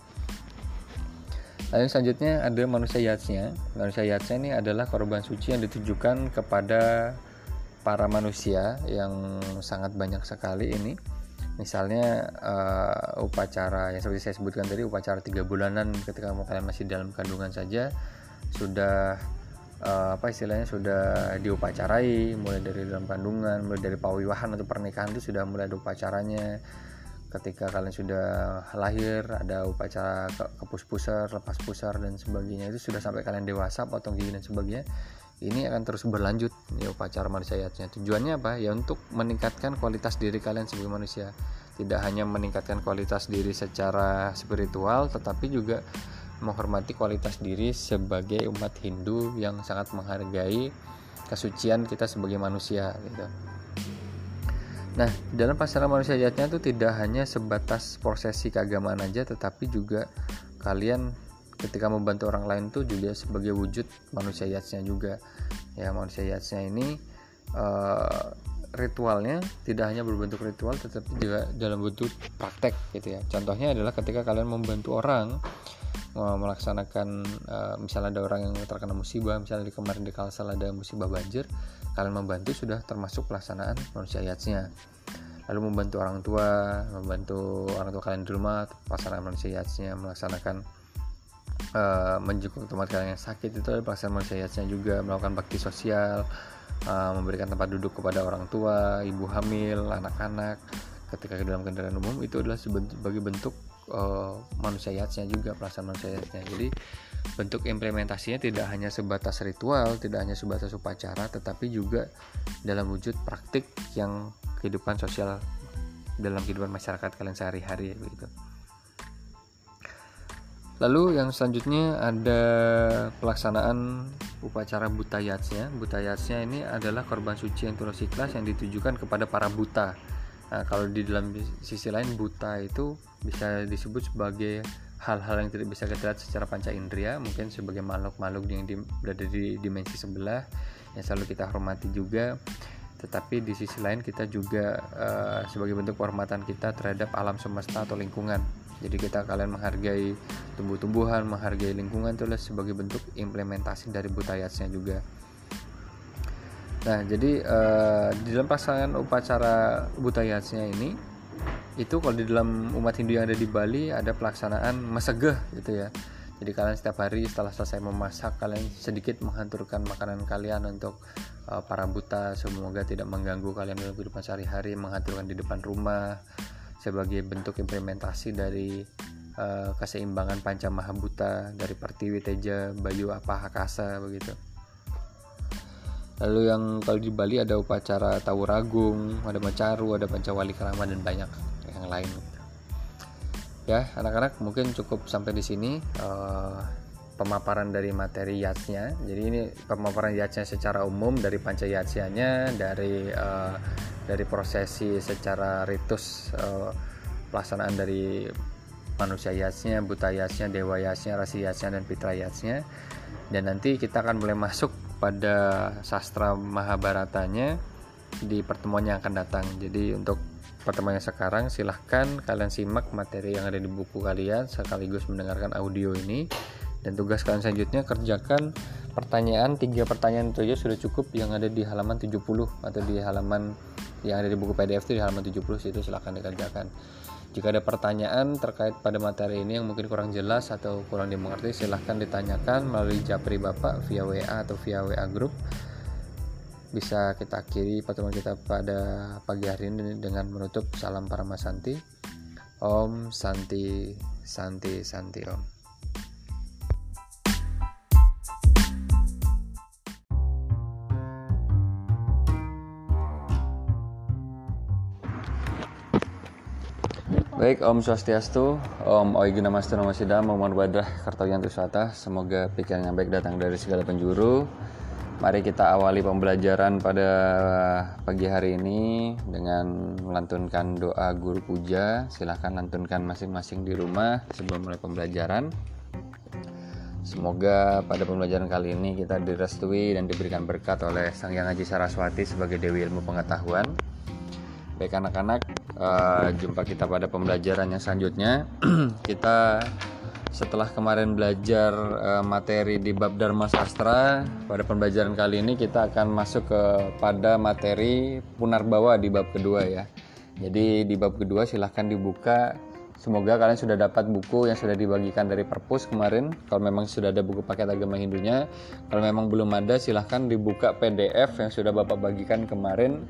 Lalu selanjutnya ada manusia yatsnya. Manusia yatsnya ini adalah korban suci yang ditujukan kepada para manusia yang sangat banyak sekali ini misalnya uh, upacara yang seperti saya sebutkan tadi upacara tiga bulanan ketika kalian masih dalam kandungan saja sudah uh, apa istilahnya sudah diupacarai mulai dari dalam kandungan mulai dari pawiwahan atau pernikahan itu sudah mulai ada upacaranya. Ketika kalian sudah lahir ada upacara ke, kepus pusar lepas pusar dan sebagainya itu sudah sampai kalian dewasa potong gigi dan sebagainya ini akan terus berlanjut ya upacara manusiaatnya tujuannya apa? Ya untuk meningkatkan kualitas diri kalian sebagai manusia. Tidak hanya meningkatkan kualitas diri secara spiritual tetapi juga menghormati kualitas diri sebagai umat Hindu yang sangat menghargai kesucian kita sebagai manusia gitu. Nah, dalam pasaran manusia jatnya itu tidak hanya sebatas prosesi keagamaan aja tetapi juga kalian ketika membantu orang lain tuh juga sebagai wujud manusia yatsnya juga. Ya manusia yatsnya ini uh, ritualnya tidak hanya berbentuk ritual tetapi juga dalam bentuk praktek gitu ya. Contohnya adalah ketika kalian membantu orang melaksanakan uh, misalnya ada orang yang terkena musibah misalnya di kemarin di Kalsel ada musibah banjir kalian membantu sudah termasuk pelaksanaan manusia yatsnya lalu membantu orang tua membantu orang tua kalian di rumah pelaksanaan manusia yatsnya melaksanakan uh, menjenguk teman kalian yang sakit itu ada pelaksanaan manusianya juga melakukan bakti sosial uh, memberikan tempat duduk kepada orang tua ibu hamil anak-anak ketika ke dalam kendaraan umum itu adalah sebagai bentuk uh, manusianya juga pelaksanaan manusianya jadi bentuk implementasinya tidak hanya sebatas ritual tidak hanya sebatas upacara tetapi juga dalam wujud praktik yang kehidupan sosial dalam kehidupan masyarakat kalian sehari-hari begitu. Lalu yang selanjutnya ada pelaksanaan upacara butayatsnya. Butayatsnya ini adalah korban suci yang tulus ikhlas yang ditujukan kepada para buta. Nah, kalau di dalam sisi lain buta itu bisa disebut sebagai hal-hal yang tidak bisa kita lihat secara panca indera, mungkin sebagai makhluk-makhluk yang di, berada di dimensi sebelah yang selalu kita hormati juga. Tetapi di sisi lain kita juga uh, sebagai bentuk penghormatan kita terhadap alam semesta atau lingkungan jadi kita kalian menghargai tumbuh-tumbuhan menghargai lingkungan itu sebagai bentuk implementasi dari butayatsnya juga. Nah jadi uh, di dalam pasangan upacara butayatsnya ini itu kalau di dalam umat Hindu yang ada di Bali ada pelaksanaan masegeh gitu ya. Jadi kalian setiap hari setelah selesai memasak kalian sedikit menghanturkan makanan kalian untuk uh, para buta semoga tidak mengganggu kalian dalam kehidupan sehari-hari menghanturkan di depan rumah sebagai bentuk implementasi dari uh, keseimbangan panca mahabuta dari Pertiwi Teja Bayu apa Hakasa begitu. Lalu yang kalau di Bali ada upacara Tawuragung, ada Macaru, ada Pancawali Kerama dan banyak yang lain. Ya, anak-anak mungkin cukup sampai di sini uh, pemaparan dari materi yatsnya. Jadi ini pemaparan yatsnya secara umum dari panca yatsianya, dari uh, dari prosesi secara ritus uh, pelaksanaan dari manusia yasnya, buta yasnya, dewa yasnya, rasi yasnya dan pitra yasnya. Dan nanti kita akan mulai masuk pada sastra Mahabharatanya di pertemuan yang akan datang. Jadi untuk pertemuan yang sekarang silahkan kalian simak materi yang ada di buku kalian sekaligus mendengarkan audio ini dan tugas kalian selanjutnya kerjakan pertanyaan tiga pertanyaan itu aja sudah cukup yang ada di halaman 70 atau di halaman yang ada di buku PDF itu di halaman 70 itu silahkan dikerjakan. Jika ada pertanyaan terkait pada materi ini yang mungkin kurang jelas atau kurang dimengerti silahkan ditanyakan melalui japri bapak via WA atau via WA group. Bisa kita akhiri pertemuan kita pada pagi hari ini dengan menutup salam para masanti Om Santi Santi Santi Om Baik, Om Swastiastu, Om Oigi Namastu Namasida, Mohon Badrah, Kartoyantu Swata. Semoga pikiran yang baik datang dari segala penjuru. Mari kita awali pembelajaran pada pagi hari ini dengan melantunkan doa guru puja. Silahkan lantunkan masing-masing di rumah sebelum mulai pembelajaran. Semoga pada pembelajaran kali ini kita direstui dan diberikan berkat oleh Sang Yang Haji Saraswati sebagai Dewi Ilmu Pengetahuan. Baik anak-anak, uh, jumpa kita pada pembelajaran yang selanjutnya. kita setelah kemarin belajar uh, materi di bab Dharma Sastra, pada pembelajaran kali ini kita akan masuk ke pada materi Punarbawa di bab kedua ya. Jadi di bab kedua silahkan dibuka Semoga kalian sudah dapat buku yang sudah dibagikan dari perpus kemarin. Kalau memang sudah ada buku paket agama Hindunya, kalau memang belum ada silahkan dibuka PDF yang sudah Bapak bagikan kemarin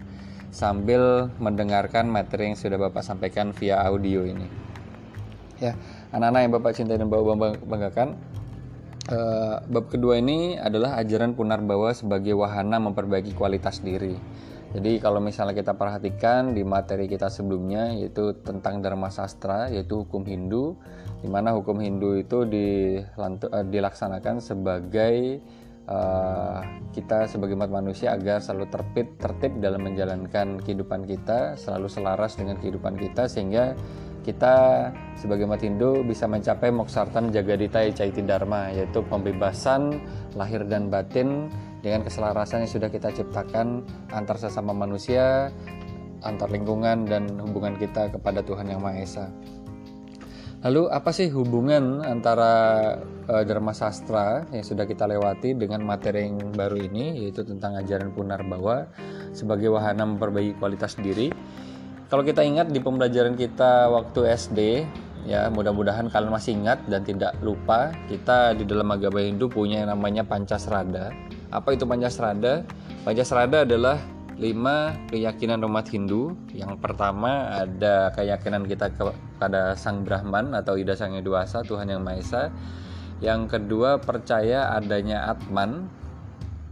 sambil mendengarkan materi yang sudah Bapak sampaikan via audio ini. Ya, anak-anak yang Bapak cintai dan Bapak banggakan, uh, bab kedua ini adalah ajaran Punarbawa sebagai wahana memperbaiki kualitas diri. Jadi kalau misalnya kita perhatikan di materi kita sebelumnya yaitu tentang Dharma Sastra yaitu hukum Hindu di mana hukum Hindu itu uh, dilaksanakan sebagai uh, kita sebagai umat manusia agar selalu tertib tertib dalam menjalankan kehidupan kita selalu selaras dengan kehidupan kita sehingga kita sebagai umat Hindu bisa mencapai moksartan jagadita caiti dharma yaitu pembebasan lahir dan batin dengan keselarasan yang sudah kita ciptakan antar sesama manusia, antar lingkungan dan hubungan kita kepada Tuhan Yang Maha Esa. Lalu apa sih hubungan antara uh, Dharma Sastra yang sudah kita lewati dengan materi yang baru ini yaitu tentang ajaran Punarbawa sebagai wahana memperbaiki kualitas diri? Kalau kita ingat di pembelajaran kita waktu SD ya mudah-mudahan kalian masih ingat dan tidak lupa kita di dalam agama Hindu punya yang namanya Pancasrada apa itu Pancasrada? Pancasrada adalah lima keyakinan umat Hindu. Yang pertama ada keyakinan kita kepada Sang Brahman atau Ida Sang Dewasa, Tuhan Yang Maha Esa. Yang kedua percaya adanya Atman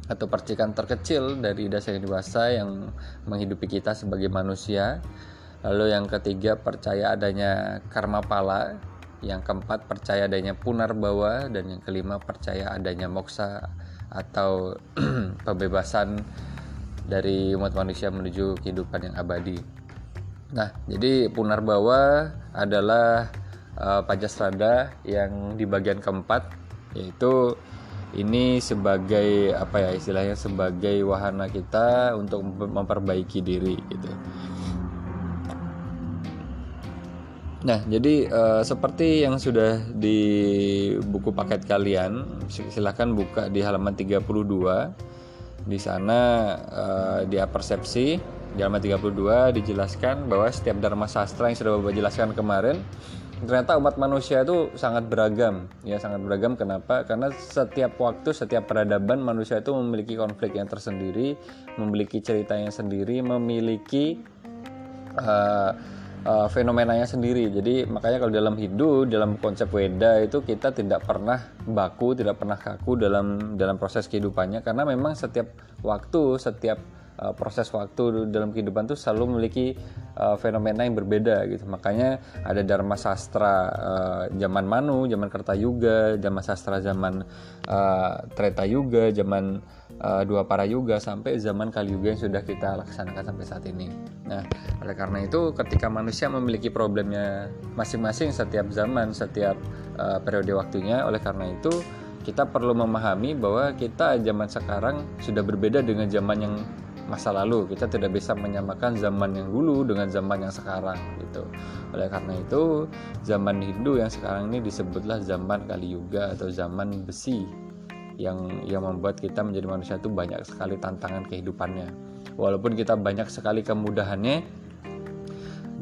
atau percikan terkecil dari Ida Sang Dewasa yang menghidupi kita sebagai manusia. Lalu yang ketiga percaya adanya karma pala, yang keempat percaya adanya punar bawa dan yang kelima percaya adanya moksa atau pembebasan dari umat manusia menuju kehidupan yang abadi. Nah, jadi Punarbawa adalah uh, Pancasrada yang di bagian keempat yaitu ini sebagai apa ya istilahnya sebagai wahana kita untuk memperbaiki diri gitu. Nah, jadi uh, seperti yang sudah di buku paket kalian, silahkan buka di halaman 32. Di sana uh, dia persepsi di halaman 32 dijelaskan bahwa setiap dharma sastra yang sudah Bapak jelaskan kemarin ternyata umat manusia itu sangat beragam. Ya sangat beragam. Kenapa? Karena setiap waktu setiap peradaban manusia itu memiliki konflik yang tersendiri memiliki ceritanya sendiri memiliki uh, uh, fenomenanya sendiri. Jadi makanya kalau dalam Hindu, dalam konsep Weda itu kita tidak pernah baku, tidak pernah kaku dalam dalam proses kehidupannya. Karena memang setiap waktu, setiap uh, proses waktu dalam kehidupan itu selalu memiliki uh, fenomena yang berbeda gitu. Makanya ada Dharma sastra uh, zaman Manu, zaman Kertayuga, Dharma sastra zaman uh, Treta Yuga, zaman uh, dua para yuga sampai zaman kali yuga yang sudah kita laksanakan sampai saat ini. Nah, oleh karena itu ketika manusia memiliki problemnya masing-masing setiap zaman, setiap uh, periode waktunya, oleh karena itu kita perlu memahami bahwa kita zaman sekarang sudah berbeda dengan zaman yang masa lalu kita tidak bisa menyamakan zaman yang dulu dengan zaman yang sekarang gitu oleh karena itu zaman Hindu yang sekarang ini disebutlah zaman Kali Yuga atau zaman besi yang yang membuat kita menjadi manusia itu banyak sekali tantangan kehidupannya. Walaupun kita banyak sekali kemudahannya,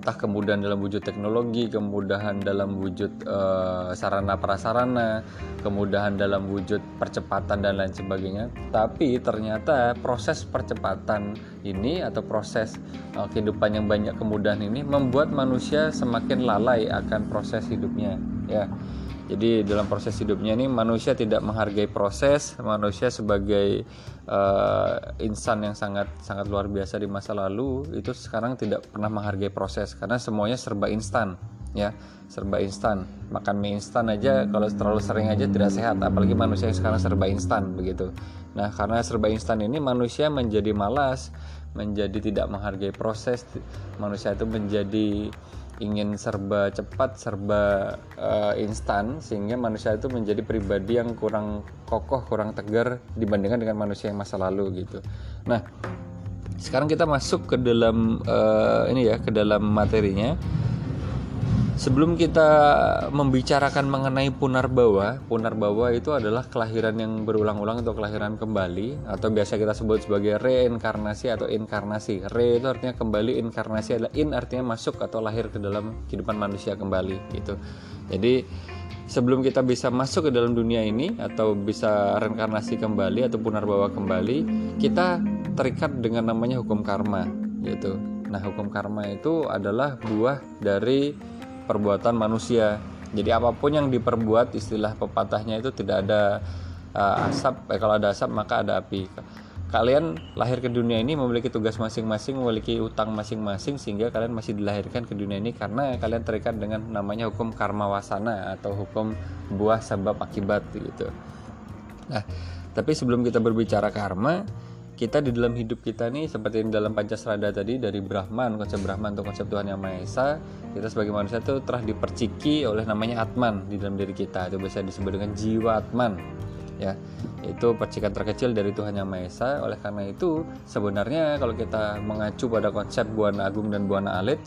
entah kemudahan dalam wujud teknologi, kemudahan dalam wujud uh, sarana prasarana, kemudahan dalam wujud percepatan dan lain sebagainya. Tapi ternyata proses percepatan ini atau proses uh, kehidupan yang banyak kemudahan ini membuat manusia semakin lalai akan proses hidupnya. Ya, jadi dalam proses hidupnya ini manusia tidak menghargai proses, manusia sebagai uh, insan yang sangat sangat luar biasa di masa lalu itu sekarang tidak pernah menghargai proses karena semuanya serba instan. ya serba instan makan mie instan aja kalau terlalu sering aja tidak sehat apalagi manusia yang sekarang serba instan begitu nah karena serba instan ini manusia menjadi malas menjadi tidak menghargai proses manusia itu menjadi ingin serba cepat, serba uh, instan sehingga manusia itu menjadi pribadi yang kurang kokoh, kurang tegar dibandingkan dengan manusia yang masa lalu gitu. Nah, sekarang kita masuk ke dalam uh, ini ya, ke dalam materinya. Sebelum kita membicarakan mengenai punar bawah, punar bawah itu adalah kelahiran yang berulang-ulang atau kelahiran kembali atau biasa kita sebut sebagai reinkarnasi atau inkarnasi. Re itu artinya kembali, inkarnasi adalah in artinya masuk atau lahir ke dalam kehidupan manusia kembali gitu. Jadi sebelum kita bisa masuk ke dalam dunia ini atau bisa reinkarnasi kembali atau punar bawah kembali, kita terikat dengan namanya hukum karma gitu. Nah, hukum karma itu adalah buah dari perbuatan manusia. Jadi apa pun yang diperbuat istilah pepatahnya itu tidak ada uh, asap. Eh, kalau ada asap maka ada api. Kalian lahir ke dunia ini memiliki tugas masing-masing, memiliki utang masing-masing sehingga kalian masih dilahirkan ke dunia ini karena kalian terikat dengan namanya hukum karma wasana atau hukum buah sebab akibat gitu. Nah, tapi sebelum kita berbicara karma, kita di dalam hidup kita nih seperti dalam Pancasrada tadi dari Brahman konsep Brahman atau konsep Tuhan yang Maha Esa kita sebagai manusia itu telah diperciki oleh namanya Atman di dalam diri kita. Itu bisa disebut dengan jiwa Atman ya. Itu percikan terkecil dari Tuhan yang Maha Esa. Oleh karena itu sebenarnya kalau kita mengacu pada konsep Buana Agung dan Buana Alit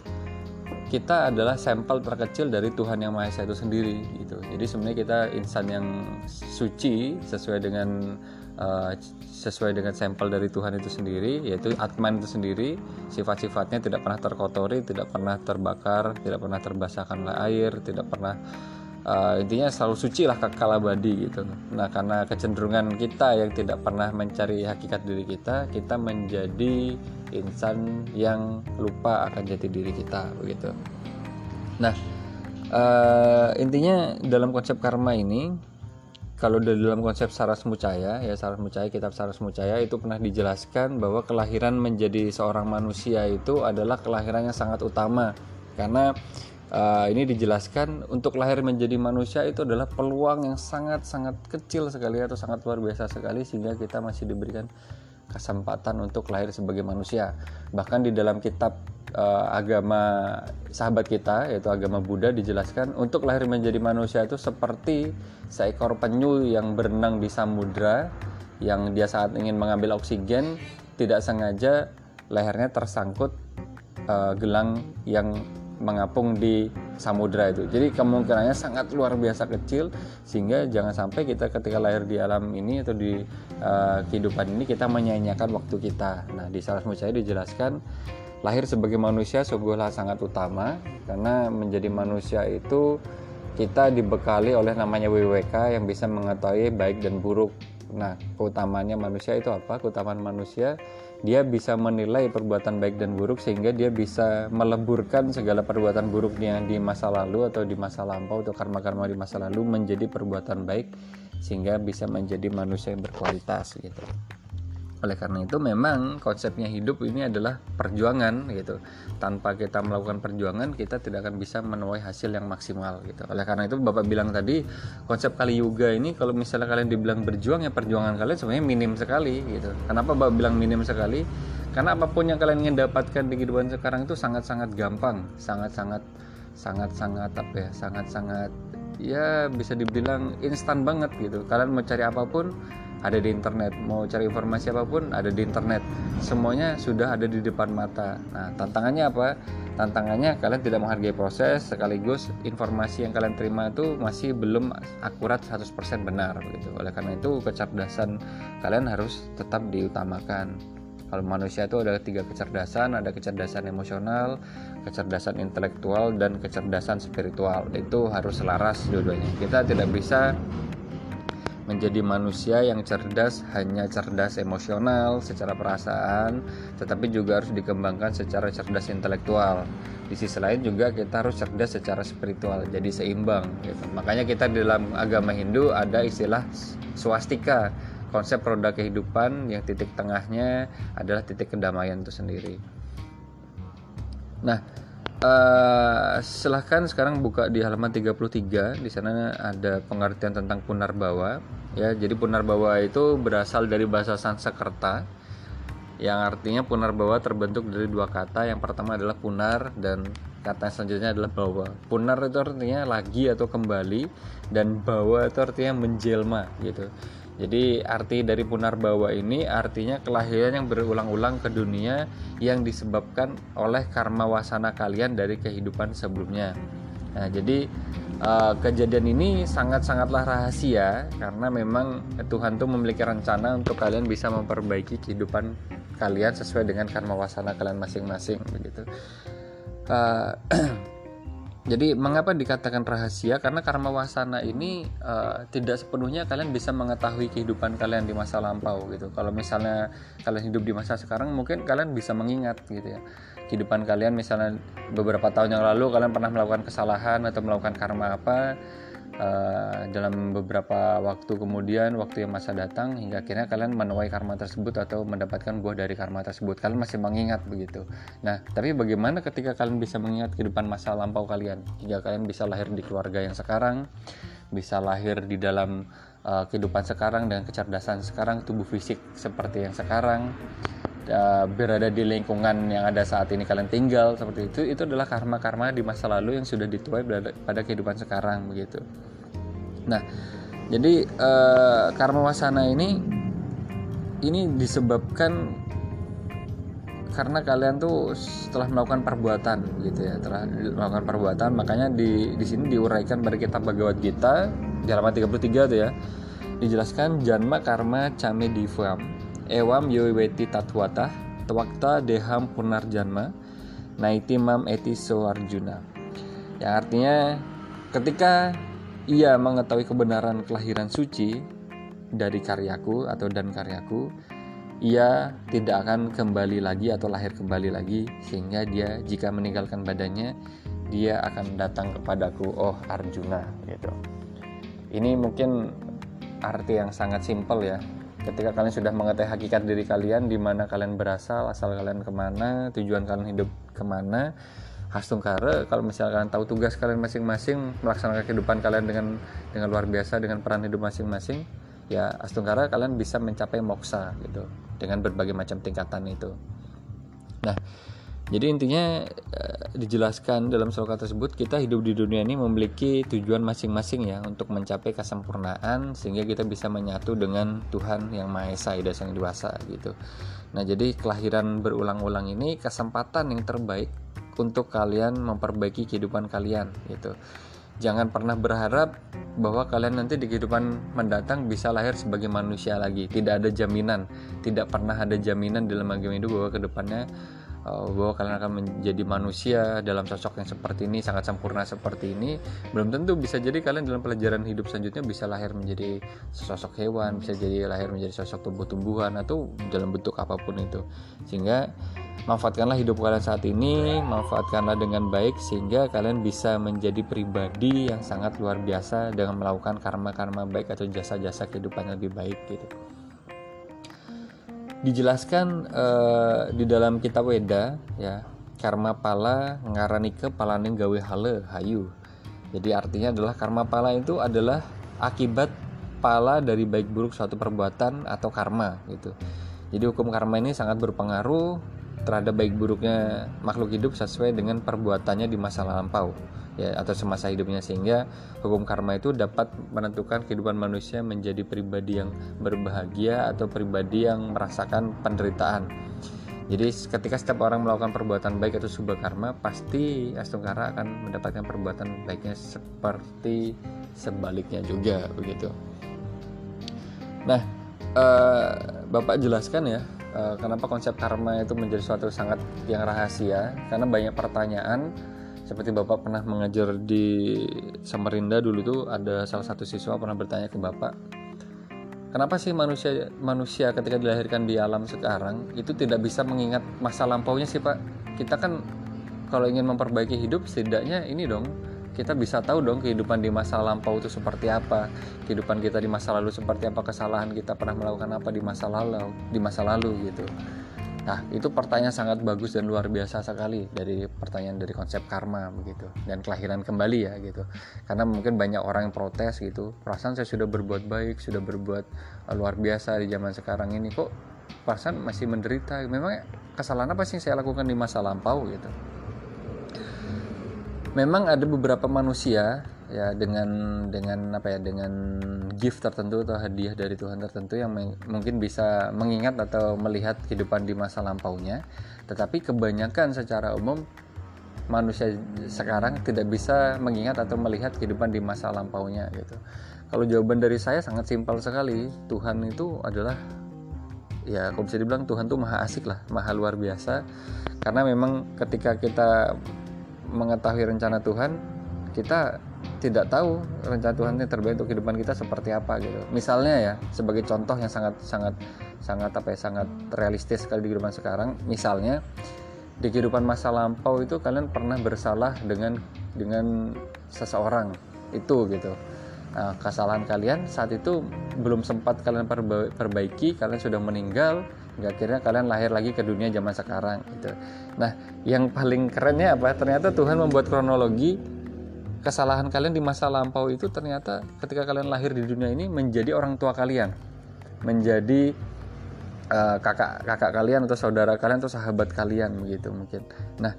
kita adalah sampel terkecil dari Tuhan yang Maha Esa itu sendiri gitu. Jadi sebenarnya kita insan yang suci sesuai dengan uh, sesuai dengan sampel dari Tuhan itu sendiri yaitu Atman itu sendiri sifat-sifatnya tidak pernah terkotori tidak pernah terbakar tidak pernah terbasahkan oleh air tidak pernah uh, intinya selalu suci lah kekal abadi gitu. Nah karena kecenderungan kita yang tidak pernah mencari hakikat diri kita kita menjadi insan yang lupa akan jati diri kita begitu. Nah uh, intinya dalam konsep karma ini kalau dari dalam konsep Saras Mucaya ya Saras Mucaya kitab Saras Mucaya itu pernah dijelaskan bahwa kelahiran menjadi seorang manusia itu adalah kelahiran yang sangat utama. Karena uh, ini dijelaskan untuk lahir menjadi manusia itu adalah peluang yang sangat sangat kecil sekali atau sangat luar biasa sekali sehingga kita masih diberikan kesempatan untuk lahir sebagai manusia. Bahkan di dalam kitab uh, agama sahabat kita yaitu agama Buddha dijelaskan untuk lahir menjadi manusia itu seperti seekor penyu yang berenang di samudra yang dia saat ingin mengambil oksigen tidak sengaja lehernya tersangkut uh, gelang yang mengapung di samudra itu. Jadi kemungkinannya sangat luar biasa kecil sehingga jangan sampai kita ketika lahir di alam ini atau di uh, kehidupan ini kita menyanyiakan waktu kita. Nah, di Saras Mucaya dijelaskan lahir sebagai manusia sungguhlah sangat utama karena menjadi manusia itu kita dibekali oleh namanya WWK yang bisa mengetahui baik dan buruk. Nah, keutamanya manusia itu apa? Keutamaan manusia dia bisa menilai perbuatan baik dan buruk sehingga dia bisa meleburkan segala perbuatan buruknya di masa lalu atau di masa lampau atau karma-karma di masa lalu menjadi perbuatan baik sehingga bisa menjadi manusia yang berkualitas gitu. Oleh karena itu memang konsepnya hidup ini adalah perjuangan gitu. Tanpa kita melakukan perjuangan kita tidak akan bisa menuai hasil yang maksimal gitu. Oleh karena itu Bapak bilang tadi konsep kali yoga ini kalau misalnya kalian dibilang berjuang ya perjuangan kalian sebenarnya minim sekali gitu. Kenapa Bapak bilang minim sekali? Karena apa pun yang kalian ingin dapatkan di kehidupan sekarang itu sangat-sangat gampang, sangat-sangat sangat-sangat apa ya, sangat-sangat ya bisa dibilang instan banget gitu. Kalian mau cari apa pun ada di internet mau cari informasi apa pun ada di internet. Semuanya sudah ada di depan mata. Nah tantangannya apa? Tantangannya kalian tidak menghargai proses sekaligus informasi yang kalian terima itu masih belum akurat 100% benar begitu oleh karena itu kecerdasan kalian harus tetap diutamakan. Kalau manusia itu ada tiga kecerdasan ada kecerdasan emosional kecerdasan intelektual dan kecerdasan spiritual. Itu harus selaras dua-duanya. Kita tidak bisa menjadi manusia yang cerdas hanya cerdas emosional secara perasaan tetapi juga harus dikembangkan secara cerdas intelektual. Di sisi lain juga kita harus cerdas secara spiritual jadi seimbang gitu. makanya kita di dalam agama Hindu ada istilah swastika. Konsep roda kehidupan yang titik tengahnya adalah titik kedamaian itu sendiri. Nah uh, silahkan sekarang buka di halaman 33 di sana ada pengertian tentang punar bawa ya jadi punar bawa itu berasal dari bahasa Sanskerta yang artinya punar bawa terbentuk dari dua kata. Yang pertama adalah punar dan kata selanjutnya adalah bawa. Punar itu artinya lagi atau kembali dan bawa itu artinya menjelma gitu jadi arti dari punar bawa ini artinya kelahiran yang berulang-ulang ke dunia yang disebabkan oleh karma wasana kalian dari kehidupan sebelumnya. Nah, jadi uh, kejadian ini sangat-sangatlah rahasia karena memang Tuhan tuh memiliki rencana untuk kalian bisa memperbaiki kehidupan kalian sesuai dengan karma wasana kalian masing-masing begitu. Uh, Jadi mengapa dikatakan rahasia? Karena karma wasana ini uh, tidak sepenuhnya kalian bisa mengetahui kehidupan kalian di masa lampau gitu. Kalau misalnya kalian hidup di masa sekarang, mungkin kalian bisa mengingat gitu ya kehidupan kalian. Misalnya beberapa tahun yang lalu kalian pernah melakukan kesalahan atau melakukan karma apa, uh, dalam beberapa waktu kemudian waktu yang masa datang hingga akhirnya kalian menuai karma tersebut atau mendapatkan buah dari karma tersebut. Kalian masih mengingat begitu. Nah tapi bagaimana ketika kalian bisa mengingat kehidupan masa lampau kalian? Hingga kalian bisa lahir di keluarga yang sekarang bisa lahir di dalam uh, kehidupan sekarang dengan kecerdasan sekarang tubuh fisik seperti yang sekarang uh, berada di lingkungan yang ada saat ini kalian tinggal seperti itu itu adalah karma-karma di masa lalu yang sudah dituai pada kehidupan sekarang begitu Nah, jadi uh, karma wasana ini ini disebabkan karena kalian tuh setelah melakukan perbuatan gitu ya, setelah melakukan perbuatan makanya di di sini diuraikan pada kitab Bhagavad Gita di halaman 33 tuh ya. Dijelaskan janma karma came divam ewam yoweti tatwata twakta deham punar janma naiti mam eti so arjuna yang artinya ketika ia mengetahui kebenaran kelahiran suci dari karyaku atau dan karyaku, ia tidak akan kembali lagi atau lahir kembali lagi sehingga dia jika meninggalkan badannya dia akan datang kepadaku oh Arjuna gitu. Ini mungkin arti yang sangat simpel ya. Ketika kalian sudah mengetahui hakikat diri kalian, di mana kalian berasal, asal kalian ke mana, tujuan kalian hidup ke mana, Hastungkara kalau misalkan tahu tugas kalian masing-masing melaksanakan kehidupan kalian dengan dengan luar biasa dengan peran hidup masing-masing ya Hastungkara kalian bisa mencapai moksa gitu. Dengan berbagai macam tingkatan itu. Nah jadi intinya eh, dijelaskan dalam sloka tersebut kita hidup di dunia ini memiliki tujuan masing-masing ya untuk mencapai kesempurnaan sehingga kita bisa menyatu dengan Tuhan yang Maha Esa dan Sang Dewasa gitu. Nah, jadi kelahiran berulang-ulang ini kesempatan yang terbaik untuk kalian memperbaiki kehidupan kalian gitu jangan pernah berharap bahwa kalian nanti di kehidupan mendatang bisa lahir sebagai manusia lagi tidak ada jaminan tidak pernah ada jaminan dalam agama itu bahwa ke depannya bahwa kalian akan menjadi manusia dalam sosok yang seperti ini sangat sempurna seperti ini. Belum tentu bisa jadi kalian dalam pelajaran hidup selanjutnya bisa lahir menjadi sosok hewan bisa jadi lahir menjadi sosok tumbuh-tumbuhan atau dalam bentuk apa pun itu. Sehingga manfaatkanlah hidup kalian saat ini manfaatkanlah dengan baik sehingga kalian bisa menjadi pribadi yang sangat luar biasa dengan melakukan karma-karma baik atau jasa-jasa kehidupan yang lebih baik gitu dijelaskan uh, di dalam kitab Weda ya karma pala ngaranike palaning gawe hale hayu. Jadi artinya adalah karma pala itu adalah akibat pala dari baik buruk suatu perbuatan atau karma gitu. Jadi hukum karma ini sangat berpengaruh terhadap baik buruknya makhluk hidup sesuai dengan perbuatannya di masa lampau ya atau semasa hidupnya sehingga hukum karma itu dapat menentukan kehidupan manusia menjadi pribadi yang berbahagia atau pribadi yang merasakan penderitaan. Jadi ketika setiap orang melakukan perbuatan baik atau sebuah karma, pasti Astungkara akan mendapatkan perbuatan baiknya seperti sebaliknya juga begitu. Nah, uh, Bapak jelaskan ya uh, kenapa konsep karma itu menjadi suatu sangat yang rahasia karena banyak pertanyaan seperti bapak pernah mengajar di Samarinda dulu tuh ada salah satu siswa pernah bertanya ke bapak kenapa sih manusia manusia ketika dilahirkan di alam sekarang itu tidak bisa mengingat masa lampaunya sih pak? Kita kan kalau ingin memperbaiki hidup setidaknya ini dong kita bisa tahu dong kehidupan di masa lampau itu seperti apa kehidupan kita di masa lalu seperti apa kesalahan kita pernah melakukan apa di masa lalu di masa lalu gitu Nah, itu pertanyaan sangat bagus dan luar biasa sekali dari pertanyaan dari konsep karma begitu dan kelahiran kembali ya gitu. Karena mungkin banyak orang yang protes gitu. Perasaan saya sudah berbuat baik, sudah berbuat uh, luar biasa di zaman sekarang ini kok perasaan masih menderita. Memang kesalahan apa sih yang saya lakukan di masa lampau gitu. Memang ada beberapa manusia ya dengan dengan apa ya dengan gift tertentu atau hadiah dari Tuhan tertentu yang mungkin bisa mengingat atau melihat kehidupan di masa lampaunya. Tetapi kebanyakan secara umum manusia sekarang tidak bisa mengingat atau melihat kehidupan di masa lampaunya gitu. Kalau jawaban dari saya sangat simpel sekali. Tuhan itu adalah ya kalau bisa dibilang Tuhan tuh maha asik lah maha luar biasa. Karena memang ketika kita mengetahui rencana Tuhan kita tidak tahu rencana Tuhan yang terbaik untuk kehidupan kita seperti apa gitu. Misalnya ya, sebagai contoh yang sangat sangat sangat apa ya, sangat realistis sekali di kehidupan sekarang, misalnya di kehidupan masa lampau itu kalian pernah bersalah dengan dengan seseorang itu gitu. Nah, kesalahan kalian saat itu belum sempat kalian perbaiki, kalian sudah meninggal, hingga akhirnya kalian lahir lagi ke dunia zaman sekarang gitu. Nah, yang paling kerennya apa? Ternyata Tuhan membuat kronologi kesalahan kalian di masa lampau itu ternyata ketika kalian lahir di dunia ini menjadi orang tua kalian, menjadi uh, kakak kakak kalian atau saudara kalian atau sahabat kalian begitu mungkin. Nah,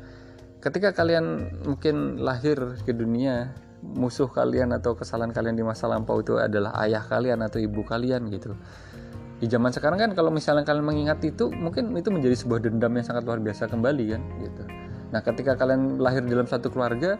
ketika kalian mungkin lahir ke dunia musuh kalian atau kesalahan kalian di masa lampau itu adalah ayah kalian atau ibu kalian gitu. Di zaman sekarang kan kalau misalnya kalian mengingat itu mungkin itu menjadi sebuah dendam yang sangat luar biasa kembali kan gitu. Nah, ketika kalian lahir dalam satu keluarga,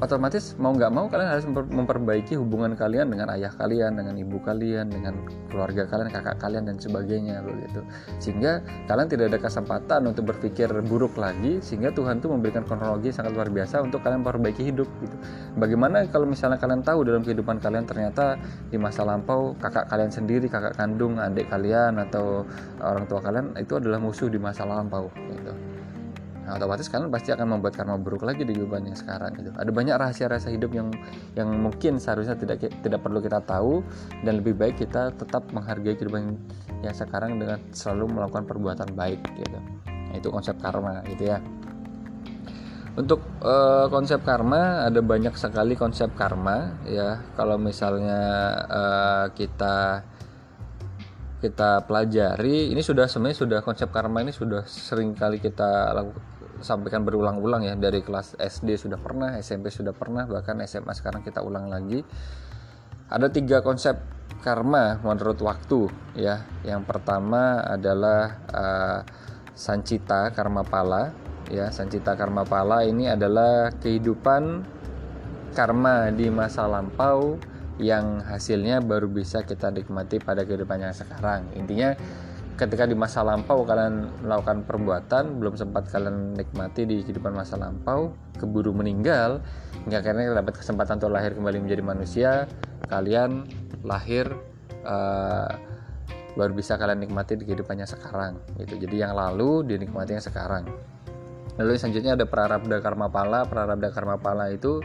otomatis mau nggak mau kalian harus memperbaiki hubungan kalian dengan ayah kalian, dengan ibu kalian, dengan keluarga kalian, kakak kalian dan sebagainya begitu. Sehingga kalian tidak ada kesempatan untuk berpikir buruk lagi sehingga Tuhan tuh memberikan kronologi sangat luar biasa untuk kalian memperbaiki hidup gitu. Bagaimana kalau misalnya kalian tahu dalam kehidupan kalian ternyata di masa lampau kakak kalian sendiri, kakak kandung, adik kalian atau orang tua kalian itu adalah musuh di masa lampau gitu nah, otomatis kalian pasti akan membuat karma buruk lagi di kehidupan yang sekarang gitu. Ada banyak rahasia-rahasia hidup yang yang mungkin seharusnya tidak tidak perlu kita tahu dan lebih baik kita tetap menghargai kehidupan yang sekarang dengan selalu melakukan perbuatan baik gitu. Nah, itu konsep karma gitu ya. Untuk uh, konsep karma ada banyak sekali konsep karma ya. Kalau misalnya uh, kita kita pelajari ini sudah sebenarnya sudah konsep karma ini sudah sering kali kita lakukan sampaikan berulang-ulang ya dari kelas SD sudah pernah SMP sudah pernah bahkan SMA sekarang kita ulang lagi. Ada tiga konsep karma menurut waktu ya. Yang pertama adalah uh, sancita karma pala ya. Sancita karma pala ini adalah kehidupan karma di masa lampau yang hasilnya baru bisa kita nikmati pada kehidupan yang sekarang. Intinya ketika di masa lampau kalian melakukan perbuatan belum sempat kalian nikmati di kehidupan masa lampau keburu meninggal hingga akhirnya dapat kesempatan untuk lahir kembali menjadi manusia kalian lahir uh, baru bisa kalian nikmati di kehidupannya sekarang gitu. Jadi yang lalu dinikmati yang sekarang. Lalu selanjutnya ada prarabda karma pala prarabda karma pala itu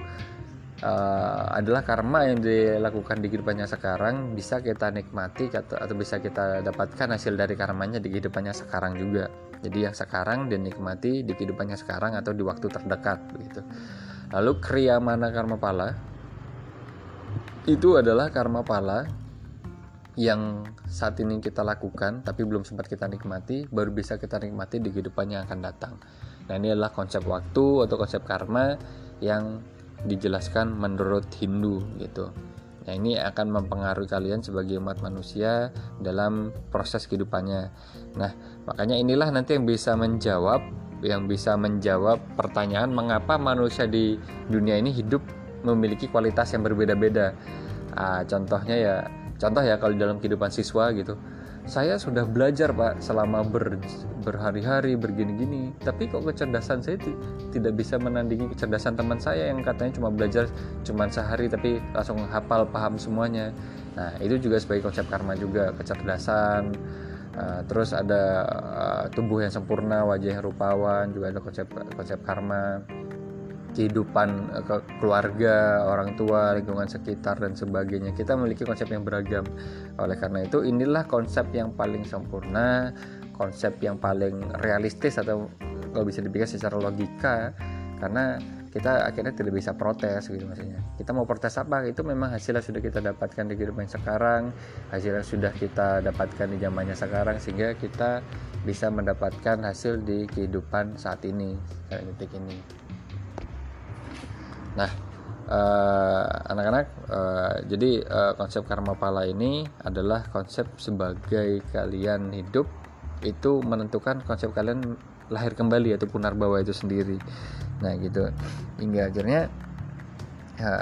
uh, adalah karma yang dilakukan di kehidupannya sekarang bisa kita nikmati atau, atau bisa kita dapatkan hasil dari karmanya di kehidupannya sekarang juga. Jadi yang sekarang dinikmati di kehidupannya sekarang atau di waktu terdekat begitu. Lalu kriya mana karma pala? Itu adalah karma pala yang saat ini kita lakukan tapi belum sempat kita nikmati baru bisa kita nikmati di kehidupan yang akan datang. Nah ini adalah konsep waktu atau konsep karma yang dijelaskan menurut Hindu gitu. Nah, ini akan mempengaruhi kalian sebagai umat manusia dalam proses kehidupannya. Nah, makanya inilah nanti yang bisa menjawab yang bisa menjawab pertanyaan mengapa manusia di dunia ini hidup memiliki kualitas yang berbeda-beda. Ah, contohnya ya, contoh ya kalau dalam kehidupan siswa gitu saya sudah belajar pak selama ber, berhari-hari bergini-gini. Tapi kok kecerdasan saya tidak bisa menandingi kecerdasan teman saya yang katanya cuma belajar cuma sehari tapi langsung hafal paham semuanya. Nah itu juga sebagai konsep karma juga kecerdasan. Uh, terus ada uh, tubuh yang sempurna wajah yang rupawan juga ada konsep konsep karma kehidupan eh, keluarga, orang tua, lingkungan sekitar dan sebagainya. Kita memiliki konsep yang beragam. Oleh karena itu, inilah konsep yang paling sempurna, konsep yang paling realistis atau kalau bisa dipikir secara logika karena kita akhirnya tidak bisa protes gitu maksudnya kita mau protes apa itu memang hasilnya sudah kita dapatkan di kehidupan sekarang hasilnya sudah kita dapatkan di zamannya sekarang sehingga kita bisa mendapatkan hasil di kehidupan saat ini saat detik ini nah eh, anak-anak uh, uh, jadi uh, konsep karma pala ini adalah konsep sebagai kalian hidup itu menentukan konsep kalian lahir kembali atau punar bawah itu sendiri. Nah gitu. Hingga akhirnya ya,